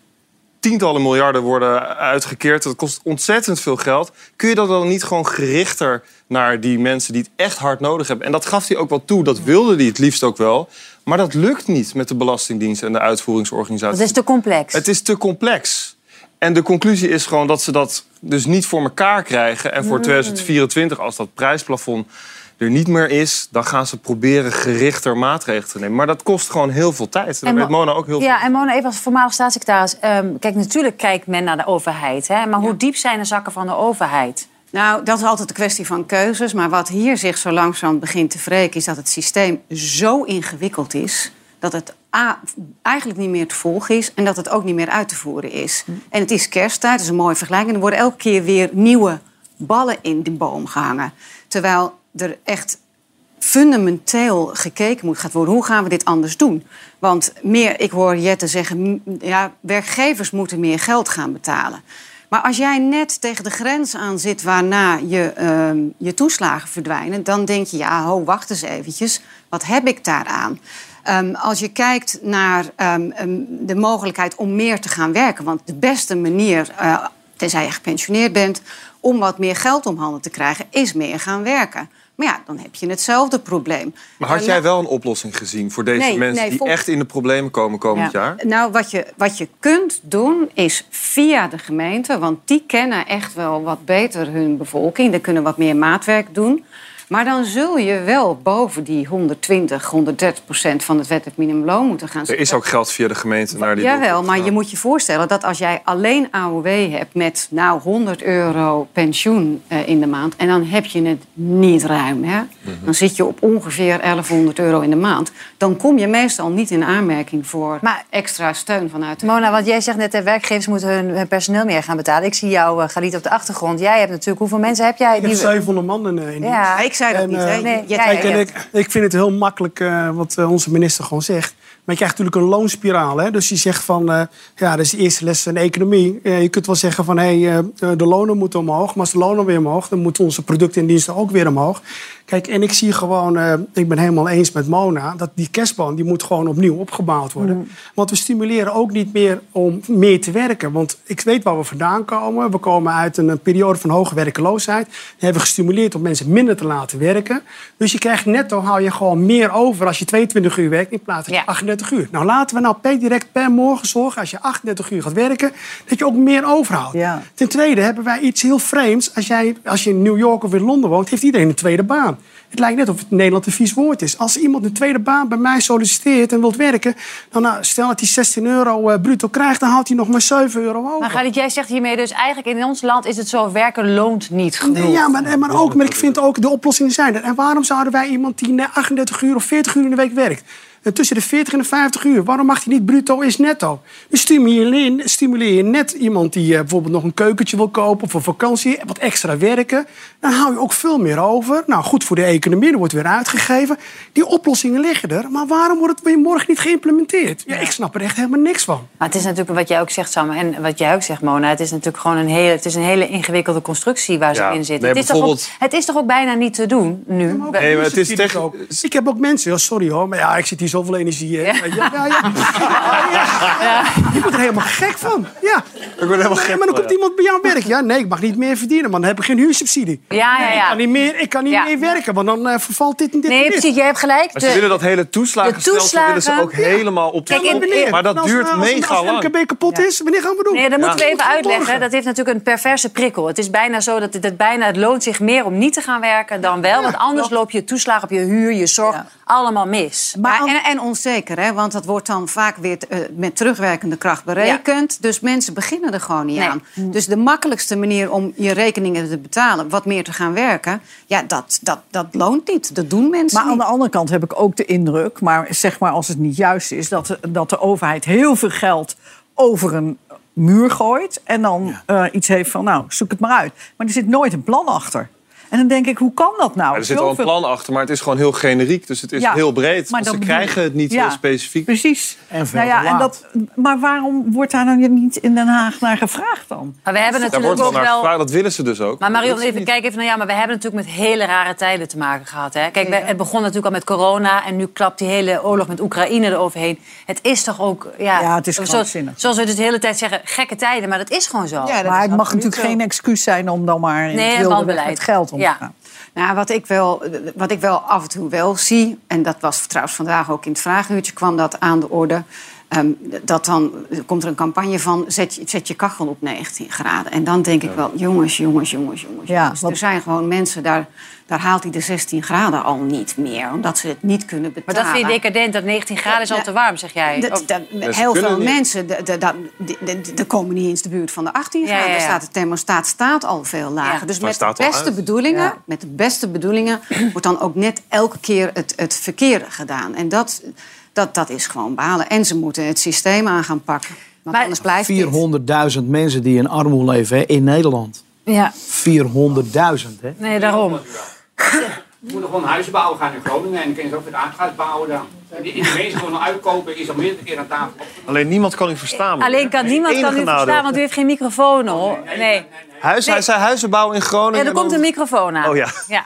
S13: tientallen miljarden worden uitgekeerd. Dat kost ontzettend veel geld. Kun je dat dan niet gewoon gerichter naar die mensen die het echt hard nodig hebben? En dat gaf hij ook wel toe. Dat wilde hij het liefst ook wel. Maar dat lukt niet met de Belastingdienst en de uitvoeringsorganisatie.
S1: Dat is te complex.
S13: Het is te complex. En de conclusie is gewoon dat ze dat dus niet voor elkaar krijgen. En voor
S1: Mm.
S13: 2024, als dat prijsplafond er niet meer is... dan gaan ze proberen gerichter maatregelen te nemen. Maar dat kost gewoon heel veel tijd. En weet
S1: Mo-
S13: Mona ook heel veel
S1: Ja, en Mona, even als voormalig staatssecretaris. ehm, kijk, natuurlijk kijkt men naar de overheid. Hè, maar hoe diep zijn de zakken van de overheid?
S10: Nou, dat is altijd een kwestie van keuzes. Maar wat hier zich zo langzaam begint te wreken... is dat het systeem zo ingewikkeld is... dat het A, eigenlijk niet meer te volgen is... en dat het ook niet meer uit te voeren is. En het is kersttijd, dat is een mooie vergelijking. Er worden elke keer weer nieuwe ballen in de boom gehangen. Terwijl er echt fundamenteel gekeken moet gaan worden. Hoe gaan we dit anders doen? Want meer, ik hoor Jette zeggen, ja, werkgevers moeten meer geld gaan betalen. Maar als jij net tegen de grens aan zit waarna je, ehm, je toeslagen verdwijnen, dan denk je, ja, ho, wacht eens eventjes, wat heb ik daaraan? Ehm, als je kijkt naar ehm, de mogelijkheid om meer te gaan werken, want de beste manier, eh, tenzij je gepensioneerd bent, om wat meer geld om handen te krijgen, is meer gaan werken. Maar ja, dan heb je hetzelfde probleem.
S13: Maar had
S10: Eh,
S13: jij wel een oplossing gezien voor deze
S10: Nee,
S13: mensen
S10: nee,
S13: die echt in de problemen komen komend
S10: Ja.
S13: jaar?
S10: Nou, wat je, wat je kunt doen is via de gemeente, want die kennen echt wel wat beter hun bevolking. Die kunnen wat meer maatwerk doen. Maar dan zul je wel boven die 120, 130 procent van het wettelijk minimumloon moeten gaan
S13: Er
S10: zitten.
S13: is ook geld via de gemeente naar die
S10: Jawel, maar je moet je voorstellen dat als jij alleen AOW hebt met nou 100 euro pensioen eh, in de maand en dan heb je het niet ruim, hè?
S13: Mhm.
S10: dan zit je op ongeveer 1100 euro in de maand, dan kom je meestal niet in aanmerking voor extra steun vanuit de
S1: Mona, want jij zegt net, de werkgevers moeten hun, hun personeel meer gaan betalen. Ik zie jou, uh, Galit, op de achtergrond. Jij hebt natuurlijk, hoeveel mensen heb jij?
S5: Ik heb 700 man in, eh, in.
S1: Ja, ik zei dat
S5: En,
S1: niet,
S5: eh,
S1: hè? Nee, jij
S5: kijk, en ik, ik vind het heel makkelijk eh, wat eh, onze minister gewoon zegt. Maar je krijgt natuurlijk een loonspiraal. Hè? Dus je zegt van, eh, ja, dat is de eerste les in de economie. Eh, je kunt wel zeggen van, hé, hey, eh, de lonen moeten omhoog. Maar als de lonen weer omhoog, dan moeten onze producten en diensten ook weer omhoog. Kijk, en ik zie gewoon, ik ben helemaal eens met Mona... dat die kerstboom, die moet gewoon opnieuw opgebouwd worden.
S1: Mm.
S5: Want we stimuleren ook niet meer om meer te werken. Want ik weet waar we vandaan komen. We komen uit een, een periode van hoge werkeloosheid. Die hebben we gestimuleerd om mensen minder te laten werken. Dus je krijgt netto, hou je gewoon meer over als je 22 uur werkt... in plaats van 38 uur. Nou, laten we nou per direct per morgen zorgen... als je 38 uur gaat werken, dat je ook meer overhoudt. Ten tweede hebben wij iets heel vreemds. Als, jij, als je in New York of in Londen woont, heeft iedereen een tweede baan. Het lijkt net of het in Nederland een vies woord is. Als iemand een tweede baan bij mij solliciteert en wilt werken... dan nou, stel dat hij 16 euro eh, bruto krijgt... dan houdt hij nog maar 7 euro over.
S1: Maar Galit, jij zegt hiermee dus eigenlijk in ons land is het zo, werken loont niet genoeg.
S5: Nee, ja, maar, maar, ook, maar ik vind ook de oplossingen zijn er. En waarom zouden wij iemand die na 38 uur of 40 uur in de week werkt... eh, tussen de 40 en de 50 uur, waarom mag hij niet bruto is netto? Dus stimuleer, stimuleer je net iemand die eh, bijvoorbeeld nog een keukentje wil kopen... of voor vakantie, wat extra werken. Dan hou je ook veel meer over. Nou, goed voor de economie, er wordt weer uitgegeven. Die oplossingen liggen er, maar waarom wordt het weer morgen niet geïmplementeerd? Ja, ik snap er echt helemaal niks van.
S1: Maar het is natuurlijk wat jij ook zegt, Sam, en wat jij ook zegt, Mona. Het is natuurlijk gewoon een hele, het is een hele ingewikkelde constructie waar ze
S5: Ja,
S1: in zitten.
S5: nee,
S1: het, is toch ook,
S5: bijvoorbeeld-
S1: het is toch ook bijna niet te doen nu?
S5: Nee, maar het is ook. Ik heb ook mensen, oh, sorry hoor, maar ja, ik zit hier zoveel energie. Hè. Ja. Ja, ja, ja. Ja. Je wordt er helemaal gek van. Ja.
S13: Ik word helemaal gek
S5: Maar dan komt iemand bij jou werken. Ja, nee, ik mag niet meer verdienen, want dan heb ik geen huursubsidie.
S1: Ja, ja, ja.
S5: Ik kan niet meer, ik kan niet meer werken, want dan eh, vervalt dit en dit.
S1: Nee, precies, jij hebt gelijk.
S13: Maar ze willen dat hele toeslagenstelsel willen ze ook helemaal op de
S1: Kijk,
S13: Maar dat
S5: als,
S13: duurt
S5: als,
S13: mega
S5: als
S13: lang.
S5: MKB kapot is, wanneer gaan we doen?
S1: Nee, dat moeten we
S5: Ja.
S1: even uitleggen. Dat heeft natuurlijk een perverse prikkel. Het is bijna zo dat het, het bijna, het loont zich meer om niet te gaan werken dan wel. Want anders loop je toeslag op je huur, je zorg, allemaal mis.
S10: Maar en, en onzeker, hè? want dat wordt dan vaak weer eh, met terugwerkende kracht berekend. Dus mensen beginnen er gewoon niet
S1: Nee.
S10: aan. Dus de makkelijkste manier om je rekeningen te betalen, wat meer te gaan werken, ja, dat, dat, dat loont niet. Dat doen mensen
S7: Maar aan de andere kant heb ik ook de indruk, maar zeg maar als het niet juist is, dat de, dat de overheid heel veel geld over een muur gooit en dan eh, iets heeft van, nou, zoek het maar uit. Maar er zit nooit een plan achter. En dan denk ik, hoe kan dat nou?
S13: er zit al een plan achter, maar het is gewoon heel generiek. Dus het is
S7: Ja,
S13: heel breed.
S7: maar
S13: Want
S7: dat
S13: ze krijgen het niet
S7: Ja,
S13: heel specifiek.
S7: Precies.
S13: En veel
S7: nou ja, en dat, maar waarom wordt daar dan niet in Den Haag naar gevraagd dan?
S1: Maar we hebben
S13: Daar
S1: natuurlijk
S13: wordt wel
S1: ook
S13: naar
S1: wel...
S13: gevraagd, dat willen ze dus ook.
S1: Maar Marion, even kijken even naar ja, maar we hebben natuurlijk met hele rare tijden te maken gehad. Hè? Kijk, het begon natuurlijk al met corona en nu klapt die hele oorlog met Oekraïne eroverheen. Het is toch ook, ja,
S7: Ja, het is
S1: zoals,
S7: krankzinnig.
S1: zoals we dus de hele tijd zeggen, gekke tijden, maar dat is gewoon zo.
S7: maar het mag natuurlijk geen excuus zijn om dan maar in
S1: Nee,
S7: het wilde met geld om
S1: Ja.
S10: Nou, wat ik, wel, wat ik wel af en toe wel zie, en dat was trouwens vandaag ook in het vragenuurtje, kwam dat aan de orde. Ehm, dat dan komt er een campagne van zet je, zet je kachel op 19 graden. En dan denk ik wel, jongens, jongens, jongens, jongens.
S7: Ja.
S10: Er zijn gewoon mensen, daar, daar haalt hij de 16 graden al niet meer. Omdat ze het niet kunnen
S1: Maar
S10: betalen.
S1: dat vind je decadent, dat 19 graden is al te warm, zeg jij.
S10: Dat, dat- heel veel mensen de, die- komen niet eens de buurt van de 18
S1: Ja,
S10: graden.
S1: ja, ja.
S10: Daar staat de thermostaat staat al veel lager. Dus
S13: Maar
S10: met de beste bedoelingen,
S13: Ja.
S10: met de beste bedoelingen wordt dan ook net elke keer het, het verkeerde gedaan. En dat, dat, dat is gewoon balen. En ze moeten het systeem aan gaan pakken. Want anders blijft dit.
S8: 400.000 mensen die in armoede leven hè, in Nederland.
S1: Ja.
S8: 400.000, hè?
S1: Nee, daarom.
S15: We moeten gewoon huizen bouwen gaan in Groningen en dan kunnen ze ook weer aardgas bouwen dan. En die- in de meeste gewoon uitkopen is al meerdere keer aan tafel.
S13: Alleen niemand kan u verstaan.
S1: Alleen kan niemand kan u verstaan,
S13: nadeel.
S1: want u heeft geen microfoon hoor. Nee.
S13: Huis, Hij zei huizen bouwen in Groningen.
S1: Ja, er komt een microfoon aan.
S13: Oh ja.
S1: ja.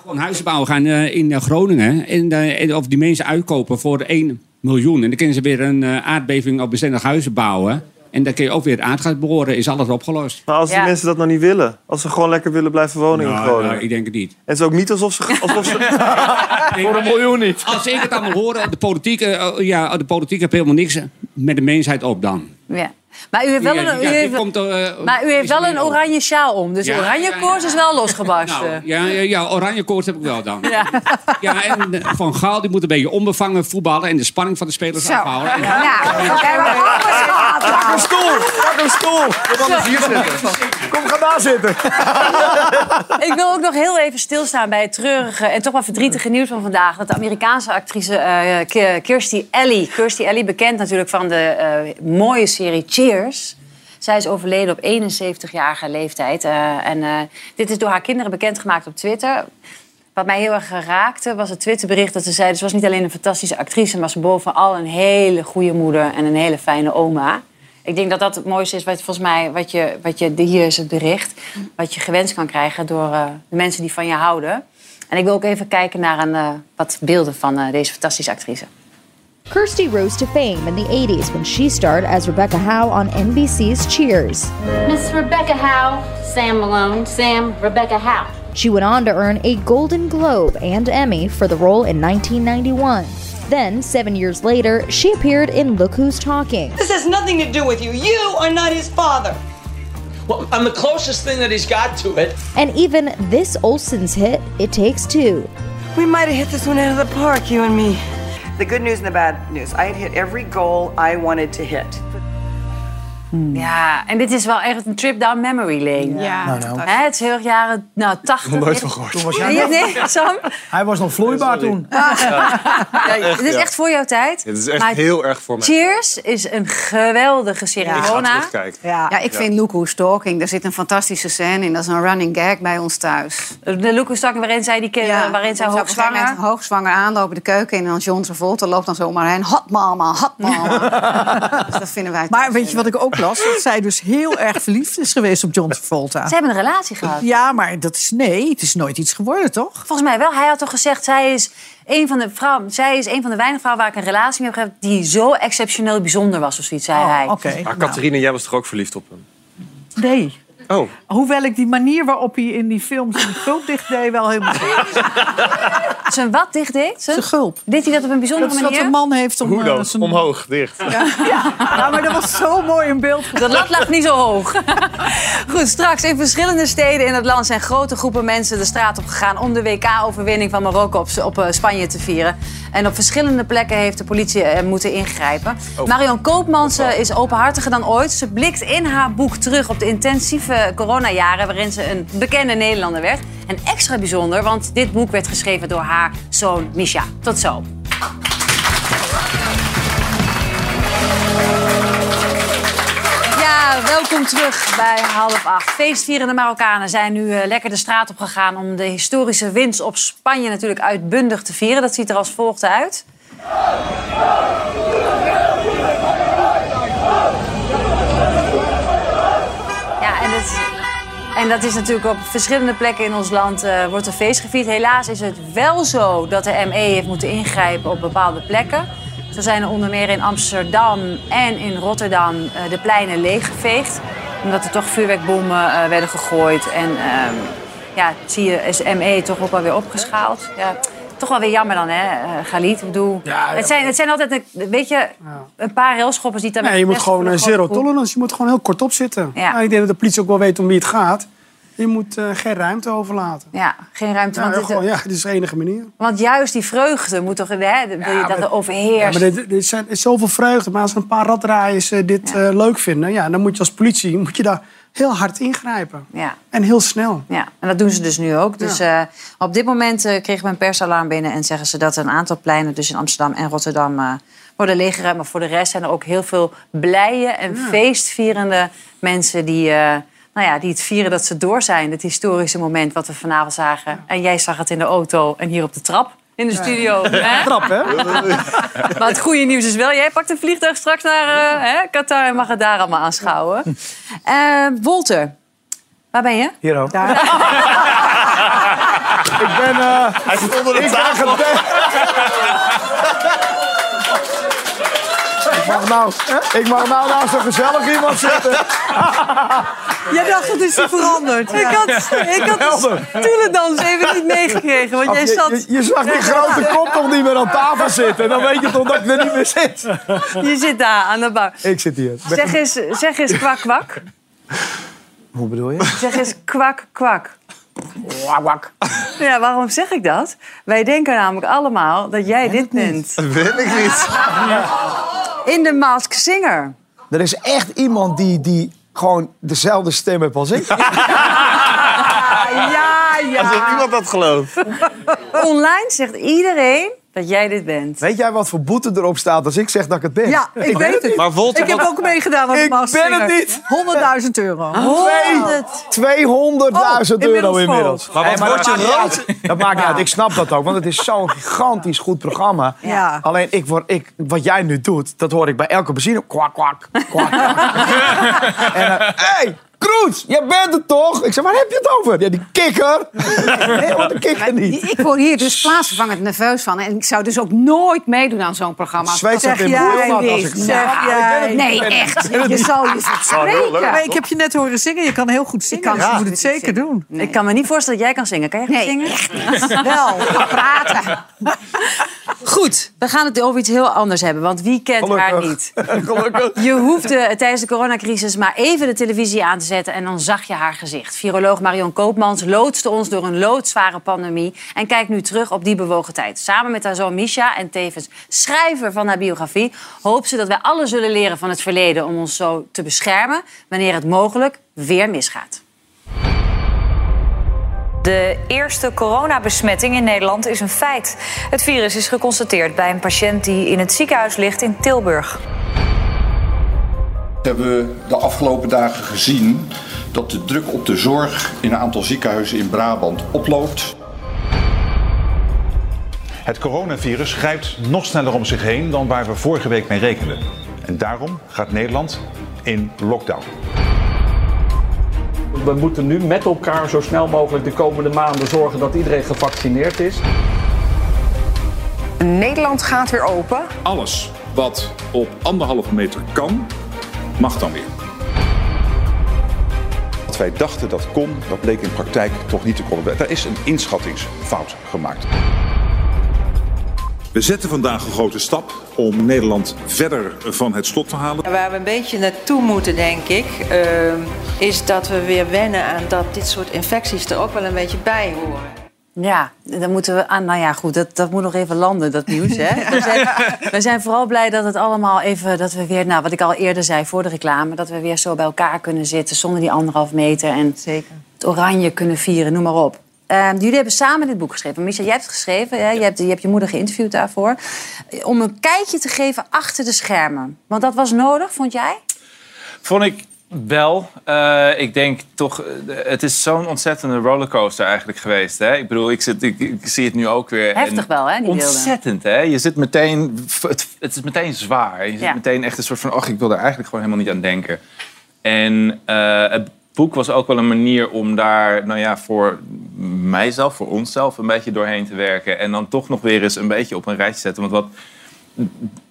S15: Gewoon huizen bouwen gaan eh, in eh, Groningen en, en of die mensen uitkopen voor 1 miljoen. En dan kunnen ze weer een eh, aardbeving op bestendig huizen bouwen. En dan kun je ook weer aardgas boren, is alles opgelost.
S13: Maar als die mensen dat nou niet willen, als ze gewoon lekker willen blijven wonen in
S15: Nou,
S13: Groningen.
S15: nou, ik denk het niet.
S13: En het is ook niet alsof ze. Alsof ze
S15: Voor een miljoen niet. Als ik het allemaal hoor, de politiek, eh, ja, de politiek heeft helemaal niks met de mensheid op dan.
S1: Ja. Maar u heeft wel een, u heeft,
S15: komt, eh,
S1: maar u heeft wel een oranje sjaal om. Dus
S15: Ja,
S1: oranje
S15: ja, ja,
S1: koers is wel losgebarsten.
S15: Nou, ja, ja, ja, oranje koorts heb ik wel dan.
S1: Ja.
S15: Ja, en eh, Van Gaal die moet een beetje onbevangen voetballen... en de spanning van de spelers
S1: Zo.
S15: afhouden. En-
S1: Ja.
S8: Pak een stoel! Pak een stoel! Kom anders hier zitten. Kom, ga daar zitten.
S1: Ik wil ook nog heel even stilstaan bij het treurige en toch wel verdrietige nieuws van vandaag. Dat de Amerikaanse actrice eh, Ki- Kirstie Alley, Kirstie Alley bekend natuurlijk van de eh, mooie serie Zij is overleden op 71-jarige leeftijd. eh, en eh, dit is door haar kinderen bekendgemaakt op Twitter. Wat mij heel erg raakte was het Twitterbericht dat ze zei... ze was niet alleen een fantastische actrice... maar ze bovenal een hele goede moeder en een hele fijne oma. Ik denk dat dat het mooiste is, wat, volgens mij, wat je, wat je, hier is het bericht... wat je gewenst kan krijgen door eh, de mensen die van je houden. En ik wil ook even kijken naar een, wat beelden van deze fantastische actrice.
S16: Kirsty rose to fame in the 80s when she starred as Rebecca Howe on NBC's Cheers.
S17: Miss Rebecca Howe, Sam Malone, Sam, Rebecca Howe.
S16: She went on to earn a Golden Globe and Emmy for the role in 1991. Then, seven years later, she appeared in Look Who's Talking.
S18: This has nothing to do with you. You are not his father.
S19: Well, I'm the closest thing that he's got to it.
S16: And even this Olsen's hit, It Takes Two.
S18: We might have hit this one out of the park, you and me. The good news and the bad news. I had hit every goal I wanted to hit.
S1: Ja, en dit is wel echt een trip down memory lane.
S8: Ja. Nou, nou.
S1: Hè, het is heel erg jaren nou, 80.
S8: Nog nooit van gehoord. Toen was jij
S1: Nee,
S8: nog-
S1: nee, Sam?
S8: Hij was nog vloeibaar toen.
S1: Ja,
S13: Echt,
S1: dit is
S13: ja.
S1: echt voor jouw tijd.
S13: Dit is echt
S1: Maar
S13: heel erg voor mij.
S1: Cheers is een geweldige serie.
S10: Ja. Ik ga
S1: Mona.
S13: terugkijken.
S10: Ja, ik vind Look Who's Talking, daar zit een fantastische scène in. Dat is een running gag bij ons thuis.
S1: De Look Who's Talking waarin zij, die kinderen, waarin zij hoogzwanger...
S10: hoogzwanger aanlopen de keuken in en dan John Travolta loopt dan zomaar heen. Hot mama, hot mama. dus dat vinden wij
S7: Maar weet je wat ik ook las? Dat zij dus heel erg verliefd is geweest op John Travolta.
S1: Ze hebben een relatie gehad.
S7: Ja, maar dat is nee, het is nooit iets geworden, toch?
S1: Volgens mij wel. Hij had toch gezegd, zij is een van de vrouwen, zij is een van de weinige vrouwen waar ik een relatie mee heb gehad die zo exceptioneel bijzonder was of zoiets, zei hij.
S13: Maar Catharine, jij was toch ook verliefd op hem?
S7: Nee.
S13: Oh.
S7: Hoewel ik die manier waarop hij in die films zijn gulp dicht deed wel helemaal...
S1: Zijn wat dicht deed?
S7: Zijn gulp.
S1: Deed hij dat op een bijzondere
S7: Dat is wat
S1: manier?
S7: een man heeft om...
S13: Hoe
S7: eh,
S13: dan?
S7: zijn-
S13: Omhoog, dicht.
S7: Ja, ja, maar dat was zo mooi in beeld.
S1: Dat lat lag niet zo hoog. Goed, straks in verschillende steden in het land zijn grote groepen mensen de straat op gegaan om de WK-overwinning van Marokko op, op eh, Spanje te vieren. En op verschillende plekken heeft de politie eh, moeten ingrijpen.
S12: Oh.
S1: Marion Koopmans eh, is openhartiger dan ooit. Ze blikt in haar boek terug op de intensieve coronajaren waarin ze een bekende Nederlander werd. En extra bijzonder, want dit boek werd geschreven door haar zoon Misha. Tot zo. Ja, welkom terug bij half acht. Feestvierende Marokkanen zijn nu eh, lekker de straat op gegaan om de historische winst op Spanje natuurlijk uitbundig te vieren. Dat ziet er als volgt uit. Ja, en dat, en dat is natuurlijk op verschillende plekken in ons land eh, wordt er feest gevierd. Helaas is het wel zo dat de ME heeft moeten ingrijpen op bepaalde plekken. Zo zijn er onder meer in Amsterdam en in Rotterdam eh, de pleinen leeggeveegd. Omdat er toch vuurwerkbommen eh, werden gegooid. En ehm, ja, zie je, is ME toch ook wel weer opgeschaald. Ja, toch wel weer jammer dan, hè, eh Galit? Ik bedoel, het, zijn, het zijn altijd, een- weet je, een paar railschoppers die het dan
S5: Nee, je moet gewoon
S1: voor
S5: eh, zero tolerance. Je moet gewoon heel kort op zitten.
S1: Ja.
S5: Nou, ik denk dat de politie ook wel weet om wie het gaat. Je moet eh, geen ruimte overlaten.
S1: Ja, geen ruimte.
S5: Ja,
S1: want, dit-
S5: gewoon, ja, dit is de enige manier.
S1: want juist die vreugde moet toch, hè, wil je dat er
S5: Ja,
S1: overheerst.
S5: maar dit, dit zijn, er is zoveel vreugde. Maar als een paar raddraaiers dit leuk vinden... Ja, dan moet je als politie moet je daar heel hard ingrijpen.
S1: Ja.
S5: En heel snel.
S1: Ja, en dat doen ze dus nu ook. Dus eh, op dit moment eh, kregen we een persalarm binnen en zeggen ze dat een aantal pleinen, dus in Amsterdam en Rotterdam, eh, worden leeggeruimd. Maar voor de rest zijn er ook heel veel blije en
S5: Ja.
S1: feestvierende mensen die nou ja, die het vieren dat ze door zijn. Het historische moment wat we vanavond zagen. En jij zag het in de auto en hier op de trap in de studio. hè?
S8: Trap, hè?
S1: Maar het goede nieuws is wel, jij pakt een vliegtuig straks naar eh, hè, Qatar en mag het daar allemaal aanschouwen. Eh Wolter, waar ben je?
S8: Hier ook. Ik ben... eh
S2: Hij zit onder de tafel.
S8: Ik mag nou, ik mag nou naast een gezellig iemand zitten.
S7: Jij dacht, het is veranderd.
S1: Ik had, ik had de stoelendans even niet meegekregen, want jij
S8: Je-
S1: zat...
S8: Je, je zag die grote kop nog niet meer aan tafel zitten. Dan weet je toch dat ik er niet meer zit.
S1: Je zit daar aan de bar.
S8: Ik zit hier. Ben-
S1: Zeg eens, zeg eens kwak kwak.
S8: Hoe bedoel je?
S1: Zeg eens kwak kwak.
S8: Wak, wak.
S1: Ja, waarom zeg ik dat? Wij denken namelijk allemaal dat jij dit bent.
S6: Dat weet ik niet.
S1: In de Mask Singer.
S8: Er is echt iemand die, die gewoon dezelfde stem heeft als ik.
S1: Ja, ja.
S6: Alsof niemand dat gelooft.
S1: Online zegt iedereen dat jij dit bent.
S8: Weet jij wat voor boete erop staat als ik zeg dat ik het ben?
S7: Ja, ik, weet het.
S6: Maar
S7: ik heb ook meegedaan aan de
S8: Ik ben het niet.
S7: 100.000 euro.
S8: Twee- 200.000 euro
S7: inmiddels.
S6: Maar wat
S8: Nee,
S6: word je rood?
S8: Dat maakt niet uit. Ik snap dat ook, want het is zo'n gigantisch goed programma.
S7: Ja.
S8: Alleen ik word, ik, wat jij nu doet, dat hoor ik bij elke benzine. Kwak, kwak, kwak, kwak. en eh, hey, Kroes, jij bent het toch? Ik zeg, waar heb je het over? Ja, die kikker. Nee, want de kikker niet.
S10: Ik word hier dus plaatsvervangend nerveus van. En ik zou dus ook nooit meedoen aan zo'n programma.
S8: Zweet
S10: Zeg
S8: in mijn als ik-
S10: Zeg
S8: Nou,
S10: jij-. Nee, echt. Je
S8: niet.
S10: zal je
S6: leuk.
S7: Maar ik heb je net horen zingen. Je kan heel goed zingen.
S10: kan
S7: dus je moet het zeker doen.
S1: Ik kan me niet voorstellen dat jij kan zingen. Kan jij
S10: Nee,
S1: zingen?
S10: echt niet. Wel, praten.
S1: Goed, we gaan het over iets heel anders hebben. Want wie kent haar niet?
S8: Gelukkig.
S1: Je hoefde tijdens de coronacrisis maar even de televisie aan te zetten... en dan zag je haar gezicht. Viroloog Marion Koopmans loodste ons door een loodzware pandemie... en kijkt nu terug op die bewogen tijd. Samen met haar zoon Misha en tevens schrijver van haar biografie... hoopt ze dat wij alle zullen leren van het verleden... om ons zo te beschermen wanneer het mogelijk weer misgaat.
S20: De eerste coronabesmetting in Nederland is een feit. Het virus is geconstateerd bij een patiënt die in het ziekenhuis ligt in Tilburg.
S21: We hebben de afgelopen dagen gezien dat de druk op de zorg in een aantal ziekenhuizen in Brabant oploopt.
S22: Het coronavirus grijpt nog sneller om zich heen dan waar we vorige week mee rekenden. En daarom gaat Nederland in lockdown.
S23: We moeten nu met elkaar zo snel mogelijk de komende maanden zorgen dat iedereen gevaccineerd is.
S24: Nederland gaat weer open.
S21: Alles wat op anderhalve meter kan, mag dan weer. Wat wij dachten dat kon, dat bleek in praktijk toch niet te kunnen. Er is een inschattingsfout gemaakt. We zetten vandaag een grote stap om Nederland verder van het slot te halen.
S9: Waar we een beetje naartoe moeten, denk ik, eh, is dat we weer wennen aan dat dit soort infecties er ook wel een beetje bij horen.
S1: Ja, dan moeten we aan. Nou ja, goed, dat, dat moet nog even landen, dat nieuws. Hè? We, zijn, we zijn vooral blij dat het allemaal even. Dat we weer, nou, wat ik al eerder zei voor de reclame, dat we weer zo bij elkaar kunnen zitten zonder die anderhalf meter. En het oranje kunnen vieren, noem maar op. Eh, jullie hebben samen dit boek geschreven. Micha, jij hebt het geschreven. Hè? Je, hebt, je hebt je moeder geïnterviewd daarvoor. Om een kijkje te geven achter de schermen. Want dat was nodig, vond jij?
S25: Vond ik wel. Eh, ik denk toch, eh, het is zo'n ontzettende rollercoaster eigenlijk geweest. Hè? Ik bedoel, ik, zit, ik, ik zie het nu ook weer.
S1: Heftig wel, hè, die.
S25: Ontzettend, hè? Je zit meteen, het, het is meteen zwaar. Je zit
S1: Ja.
S25: meteen echt een soort van, ach, ik wil er eigenlijk gewoon helemaal niet aan denken. En eh, het boek was ook wel een manier om daar, nou ja, voor mijzelf, voor onszelf, een beetje doorheen te werken. En dan toch nog weer eens een beetje op een rijtje zetten. Want wat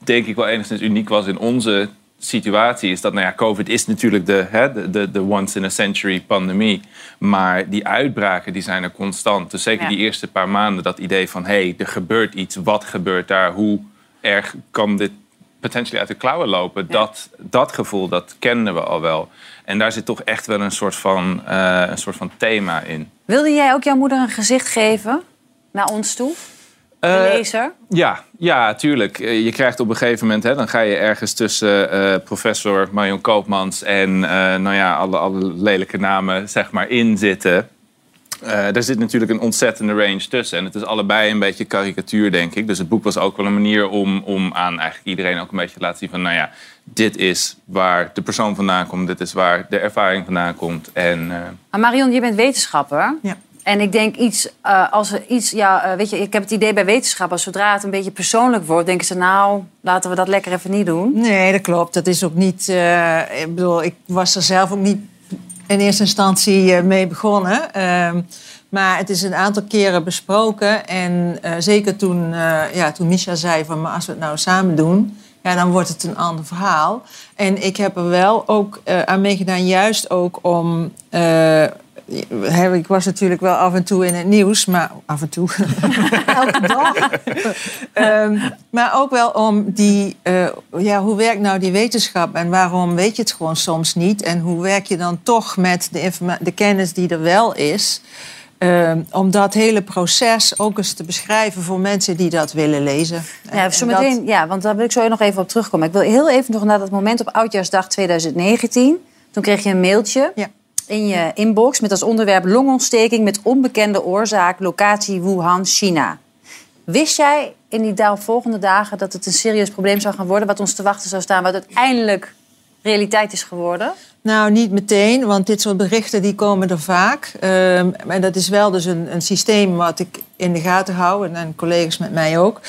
S25: denk ik wel enigszins uniek was in onze situatie, is dat, nou ja, COVID is natuurlijk de, hè, de, de, de once-in-a-century pandemie. Maar die uitbraken die zijn er constant. Dus zeker
S1: Ja.
S25: die eerste paar maanden, dat idee van, hé, hey, er gebeurt iets. Wat gebeurt daar? Hoe erg kan dit potentially uit de klauwen lopen? Dat, dat gevoel, dat kenden we al wel. En daar zit toch echt wel een soort van, eh, een soort van thema in.
S1: Wilde jij ook jouw moeder een gezicht geven naar ons toe? De
S25: Eh,
S1: lezer?
S25: Ja, ja, tuurlijk. Eh, Je krijgt op een gegeven moment, hè, dan ga je ergens tussen eh, professor Marion Koopmans en eh, nou ja, alle, alle lelijke namen zeg maar in zitten. Eh, daar zit natuurlijk een ontzettende range tussen. En het is allebei een beetje karikatuur, denk ik. Dus het boek was ook wel een manier om, om aan eigenlijk iedereen ook een beetje te laten zien van... nou ja, dit is waar de persoon vandaan komt. Dit is waar de ervaring vandaan komt. En, eh,
S1: Maar Marion, je bent wetenschapper.
S7: Ja.
S1: En ik denk iets, eh, als er iets, ja, eh, weet je, ik heb het idee bij wetenschappers, zodra het een beetje persoonlijk wordt, denken ze, nou, laten we dat lekker even niet doen.
S9: Nee, dat klopt. Dat is ook niet. eh, ik bedoel, ik was er zelf ook niet in eerste instantie mee begonnen. Ehm, maar het is een aantal keren besproken. En zeker toen, ja, toen Misha zei van maar als we het nou samen doen, ja, dan wordt het een ander verhaal. En ik heb er wel ook aan meegedaan, juist ook om. Ik was natuurlijk wel af en toe in het nieuws, maar af en toe, elke dag. Ehm, maar ook wel om die, eh, ja, hoe werkt nou die wetenschap en waarom weet je het gewoon soms niet? En hoe werk je dan toch met de, de kennis die er wel is? Ehm, om dat hele proces ook eens te beschrijven voor mensen die dat willen lezen.
S1: Ja,
S9: En dat-
S1: meteen, ja, want daar wil ik zo nog even op terugkomen. Ik wil heel even nog naar dat moment op Oudjaarsdag 2019. Toen kreeg je een mailtje in je inbox met als onderwerp longontsteking met onbekende oorzaak, locatie Wuhan, China. Wist jij in die volgende dagen dat het een serieus probleem zou gaan worden, wat ons te wachten zou staan, wat uiteindelijk realiteit is geworden?
S9: Nou, niet meteen, want dit soort berichten die komen er vaak. Ehm, en dat is wel dus een, een systeem wat ik in de gaten hou en, collega's met mij ook.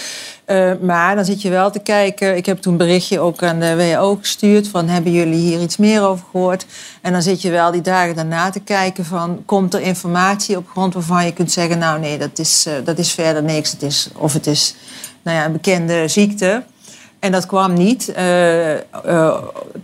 S9: Eh, maar dan zit je wel te kijken. Ik heb toen een berichtje ook aan de WHO gestuurd van hebben jullie hier iets meer over gehoord? En dan zit je wel die dagen daarna te kijken van komt er informatie op grond waarvan je kunt zeggen nou nee, dat is, eh, dat is verder niks. Het is, of het is nou ja, een bekende ziekte. En dat kwam niet. eh, eh,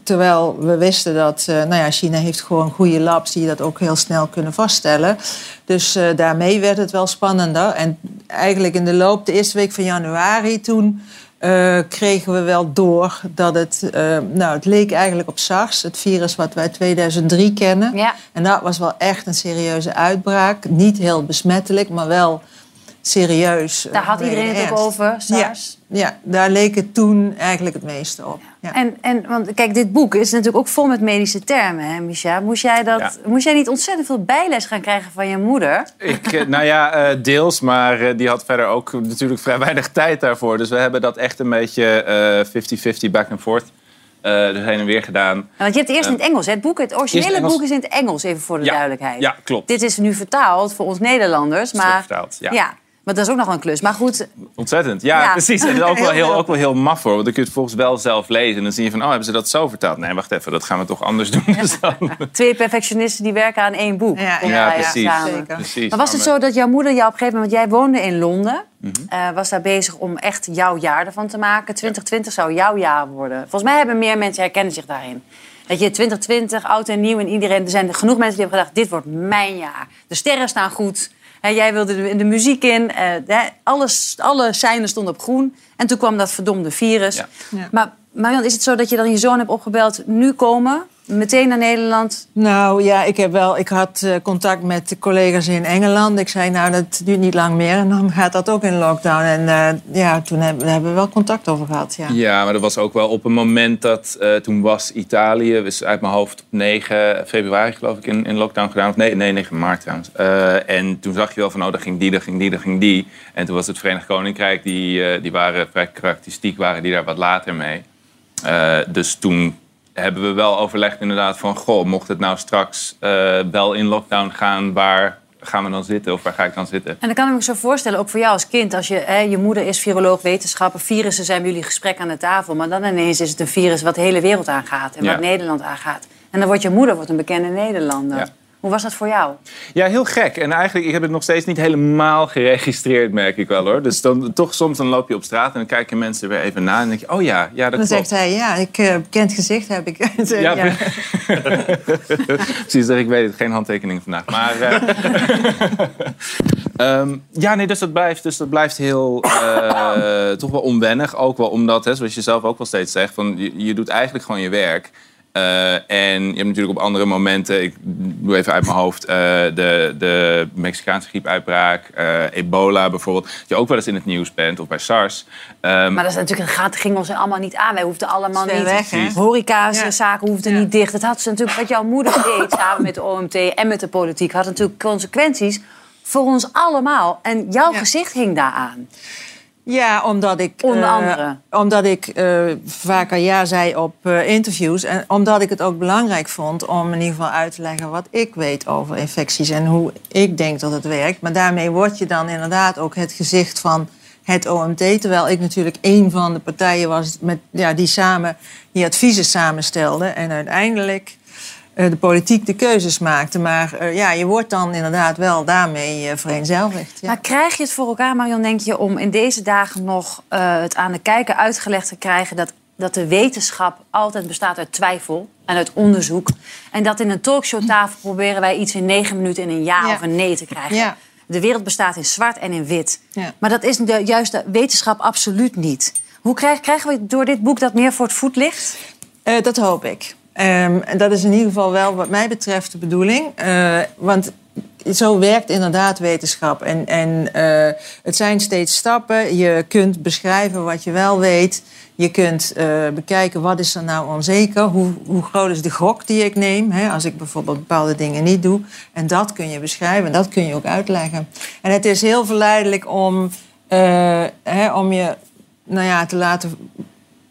S9: terwijl we wisten dat eh, nou ja, China heeft gewoon goede labs die dat ook heel snel kunnen vaststellen. Dus daarmee werd het wel spannender. En eigenlijk in de loop de eerste week van januari toen kregen we wel door dat het... nou, het leek eigenlijk op SARS, het virus wat wij 2003 kennen.
S1: Ja.
S9: En dat was wel echt een serieuze uitbraak. Niet heel besmettelijk, maar wel serieus.
S1: Daar had
S9: eh,
S1: iedereen het ook over, SARS.
S9: Ja, ja, daar leek het toen eigenlijk het meeste op. Ja.
S1: En, en want kijk, dit boek is natuurlijk ook vol met medische termen, hè, Micha? Moest jij, dat,
S25: Ja.
S1: moest jij niet ontzettend veel bijles gaan krijgen van je moeder?
S25: Ik, eh, nou ja, eh, deels, maar eh, die had verder ook natuurlijk vrij weinig tijd daarvoor. Dus we hebben dat echt een beetje eh, 50-50 back and forth eh dus heen en weer gedaan.
S1: Ja, Want je hebt het eerst in het Engels, hè? Het, boek, het originele
S25: Engels.
S1: boek is in het Engels, even voor de
S25: Ja,
S1: duidelijkheid.
S25: ja, klopt.
S1: Dit is nu vertaald voor ons Nederlanders,
S25: Is
S1: maar...
S25: vertaald, ja.
S1: Maar dat is ook nog wel een klus. Maar goed,
S25: Ontzettend, ja,
S1: Ja.
S25: precies. En ook wel,
S1: Heel
S25: ook wel heel maf hoor. Want dan kun je het volgens wel zelf lezen. En dan zie je van, oh, hebben ze dat zo vertaald? Nee, wacht even, dat gaan we toch anders doen. Dus dan-
S1: twee perfectionisten die werken aan één boek.
S9: Ja,
S25: ja, precies. precies.
S1: Maar was het zo dat jouw moeder jou op een gegeven moment... Want jij woonde in Londen. eh, was daar bezig om echt jouw jaar ervan te maken. 2020 zou jouw jaar worden. Volgens mij hebben meer mensen herkennen zich daarin. Dat je 2020, oud en nieuw en iedereen... Er zijn genoeg mensen die hebben gedacht, dit wordt mijn jaar. De sterren staan goed. Hè, jij wilde de, de muziek in. eh, hè, alles, alle seinen stonden op groen. En toen kwam dat verdomde virus.
S25: Ja.
S9: Ja.
S1: Maar Marion, is het zo dat je dan je zoon hebt opgebeld... nu komen, meteen naar Nederland...
S9: Nou ja, ik, heb wel, ik had eh, contact met collega's in Engeland. Ik zei, nou, dat duurt niet lang meer. En dan gaat dat ook in lockdown. En eh, ja, toen hebben, daar hebben we wel contact over gehad. Ja.
S25: Ja, maar dat was ook wel op een moment dat eh, toen was Italië, is uit mijn hoofd op 9 februari geloof ik in, in lockdown gedaan. Of nee, nee, 9 maart trouwens. Eh, en toen zag je wel van, oh, daar ging die, daar ging die, daar ging die. En toen was het Verenigd Koninkrijk, die, eh, die waren vrij karakteristiek, waren die daar wat later mee. Eh, dus toen hebben we wel overlegd inderdaad van, goh, mocht het nou straks eh, wel in lockdown gaan, waar gaan we dan zitten of waar ga ik dan zitten?
S1: En dan kan ik me zo voorstellen, ook voor jou als kind, als je, hè, je moeder is viroloog, wetenschapper, virussen zijn bij jullie gesprek aan de tafel, maar dan ineens is het een virus wat de hele wereld aangaat en
S25: Ja.
S1: wat Nederland aangaat. En dan wordt je moeder wordt een bekende Nederlander.
S25: Ja.
S1: Hoe was dat voor jou?
S25: Ja, heel gek. En eigenlijk, ik heb het nog steeds niet helemaal geregistreerd, merk ik wel hoor. Dus dan toch soms dan loop je op straat en dan kijken mensen weer even na en dan denk je, oh ja, ja, dat
S9: Dan
S25: klopt.
S9: zegt hij, ja, ik eh, bekend gezicht heb ik.
S25: Ja, Precies, dat ik weet het. Geen handtekening vandaag. Maar, eh, ehm, ja, nee, dus dat blijft, dus dat blijft heel, eh, toch wel onwennig. Ook wel omdat, hè, zoals je zelf ook wel steeds zegt, van, je, je doet eigenlijk gewoon je werk. Eh, en je hebt natuurlijk op andere momenten, ik doe even uit mijn hoofd, eh, de, de Mexicaanse griepuitbraak, eh, ebola bijvoorbeeld, dat je ook wel eens in het nieuws bent, of bij SARS. Ehm,
S1: Maar dat is natuurlijk, het gaat- ging ons allemaal niet aan. Wij hoefden allemaal
S9: Dat
S1: niet.
S9: weg, hè?
S1: Precies. Horecazaken hoefden niet dicht. Het had ze natuurlijk, wat jouw moeder deed samen met de OMT en met de politiek, had natuurlijk consequenties voor ons allemaal. En jouw gezicht hing daaraan.
S9: Ja, omdat ik...
S1: Onder
S9: eh,
S1: andere.
S9: omdat ik eh, vaker ja zei op eh, interviews. En omdat ik het ook belangrijk vond om in ieder geval uit te leggen... wat ik weet over infecties en hoe ik denk dat het werkt. Maar daarmee word je dan inderdaad ook het gezicht van het OMT. Terwijl ik natuurlijk een van de partijen was met, ja, die samen die adviezen samenstelde. En uiteindelijk de politiek de keuzes maakte. Maar eh, ja, je wordt dan inderdaad wel daarmee eh, vereenzelvigd. Ja.
S1: Maar krijg je het voor elkaar, Marion, denk je, om in deze dagen nog eh, het aan de kijker uitgelegd te krijgen dat, dat de wetenschap altijd bestaat uit twijfel en uit onderzoek. En dat in een talkshowtafel proberen wij iets in negen minuten in een ja,
S9: Ja.
S1: of een nee te krijgen.
S9: Ja.
S1: De wereld bestaat in zwart en in wit. Maar dat is de, juist de wetenschap absoluut niet. Hoe krijg, krijgen we door dit boek dat meer voor het voetlicht?
S9: Eh, dat hoop ik. Ehm, en dat is in ieder geval wel wat mij betreft de bedoeling. Eh, want zo werkt inderdaad wetenschap. En, en eh, het zijn steeds stappen. Je kunt beschrijven wat je wel weet. Je kunt eh, bekijken wat is er nou onzeker. Hoe, hoe groot is de gok die ik neem. Hè, als ik bijvoorbeeld bepaalde dingen niet doe. En dat kun je beschrijven. En dat kun je ook uitleggen. En het is heel verleidelijk om, hè, om je nou ja, te laten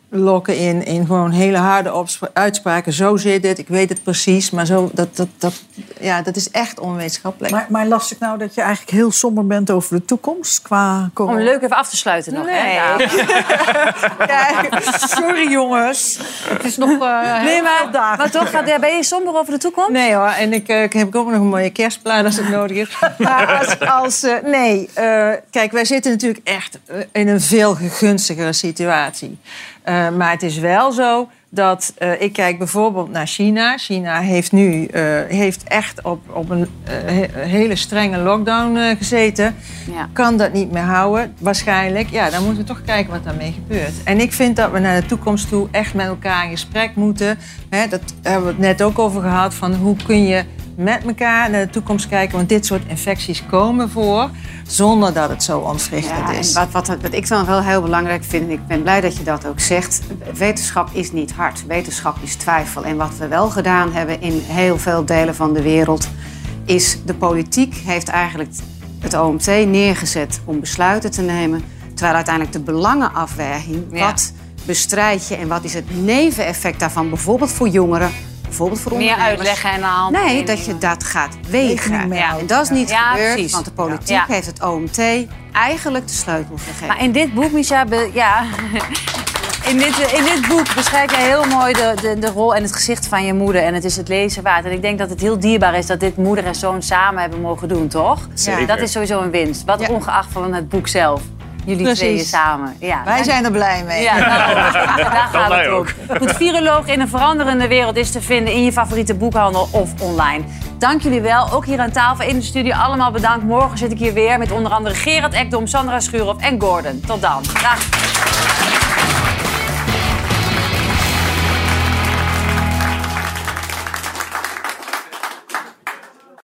S9: lokken in, in gewoon hele harde uitspraken. Zo zit het, ik weet het precies. Maar zo, dat, dat, dat, ja, dat is echt onwetenschappelijk.
S7: Maar, maar las ik nou dat je eigenlijk heel somber bent over de toekomst qua corona?
S1: Om leuk even af te sluiten nog. Hè?
S9: Nee.
S1: Ja.
S7: Sorry jongens. Het is nog eh
S1: Nee, maar,
S7: dagen.
S1: maar toch, gaat- ben je somber over de toekomst?
S9: Nee hoor, en ik, eh, ik heb ook nog een mooie kerstplaat als het nodig is. Maar als, als eh, nee, eh, kijk, wij zitten natuurlijk echt in een veel gunstigere situatie. Eh, maar het is wel zo dat eh, ik kijk bijvoorbeeld naar China. China heeft nu eh, heeft echt op, op een he- hele strenge lockdown gezeten.
S1: Ja.
S9: Kan dat niet meer houden, waarschijnlijk. Ja, dan moeten we toch kijken wat daarmee gebeurt. En ik vind dat we naar de toekomst toe echt met elkaar in gesprek moeten. Hè, dat hebben we het net ook over gehad. Van hoe kun je met elkaar naar de toekomst kijken. Want dit soort infecties komen voor. Zonder dat het zo ontwrichtend
S10: Ja,
S9: is.
S10: wat, wat, wat ik dan wel heel belangrijk vind, en ik ben blij dat je dat ook zegt. Wetenschap is niet hard. Wetenschap is twijfel. En wat we wel gedaan hebben in heel veel delen van de wereld, is de politiek heeft eigenlijk het OMT neergezet om besluiten te nemen. Terwijl uiteindelijk de belangenafweging, wat bestrijd je en wat is het neveneffect daarvan, bijvoorbeeld voor jongeren, bijvoorbeeld voor
S1: Meer uitleggen en hand
S10: Nee,
S1: nemen.
S10: dat je dat gaat wegen.
S1: Mee
S10: En dat is niet
S1: Ja,
S10: gebeurd,
S1: precies.
S10: want de politiek
S1: Ja.
S10: heeft het OMT eigenlijk de sleutel gegeven.
S1: Maar in dit boek, Micha, be- ja, in dit, in dit boek beschrijf jij heel mooi de, de, de rol en het gezicht van je moeder. En het is het lezen waard. En ik denk dat het heel dierbaar is dat dit moeder en zoon samen hebben mogen doen, toch?
S9: Zeker.
S1: Dat is sowieso een winst. Wat ongeacht van het boek zelf. Jullie
S9: Precies.
S1: tweeën samen. Ja.
S9: Wij zijn er blij mee.
S1: Ja, daarom. daar gaat het om.
S9: ook.
S1: Goed, Viroloog in een veranderende wereld is te vinden in je favoriete boekhandel of online. Dank jullie wel. Ook hier aan tafel in de studio allemaal bedankt. Morgen zit ik hier weer met onder andere Gerard Ekdom, Sandra Schuurhoff en Gordon. Tot dan. Dag.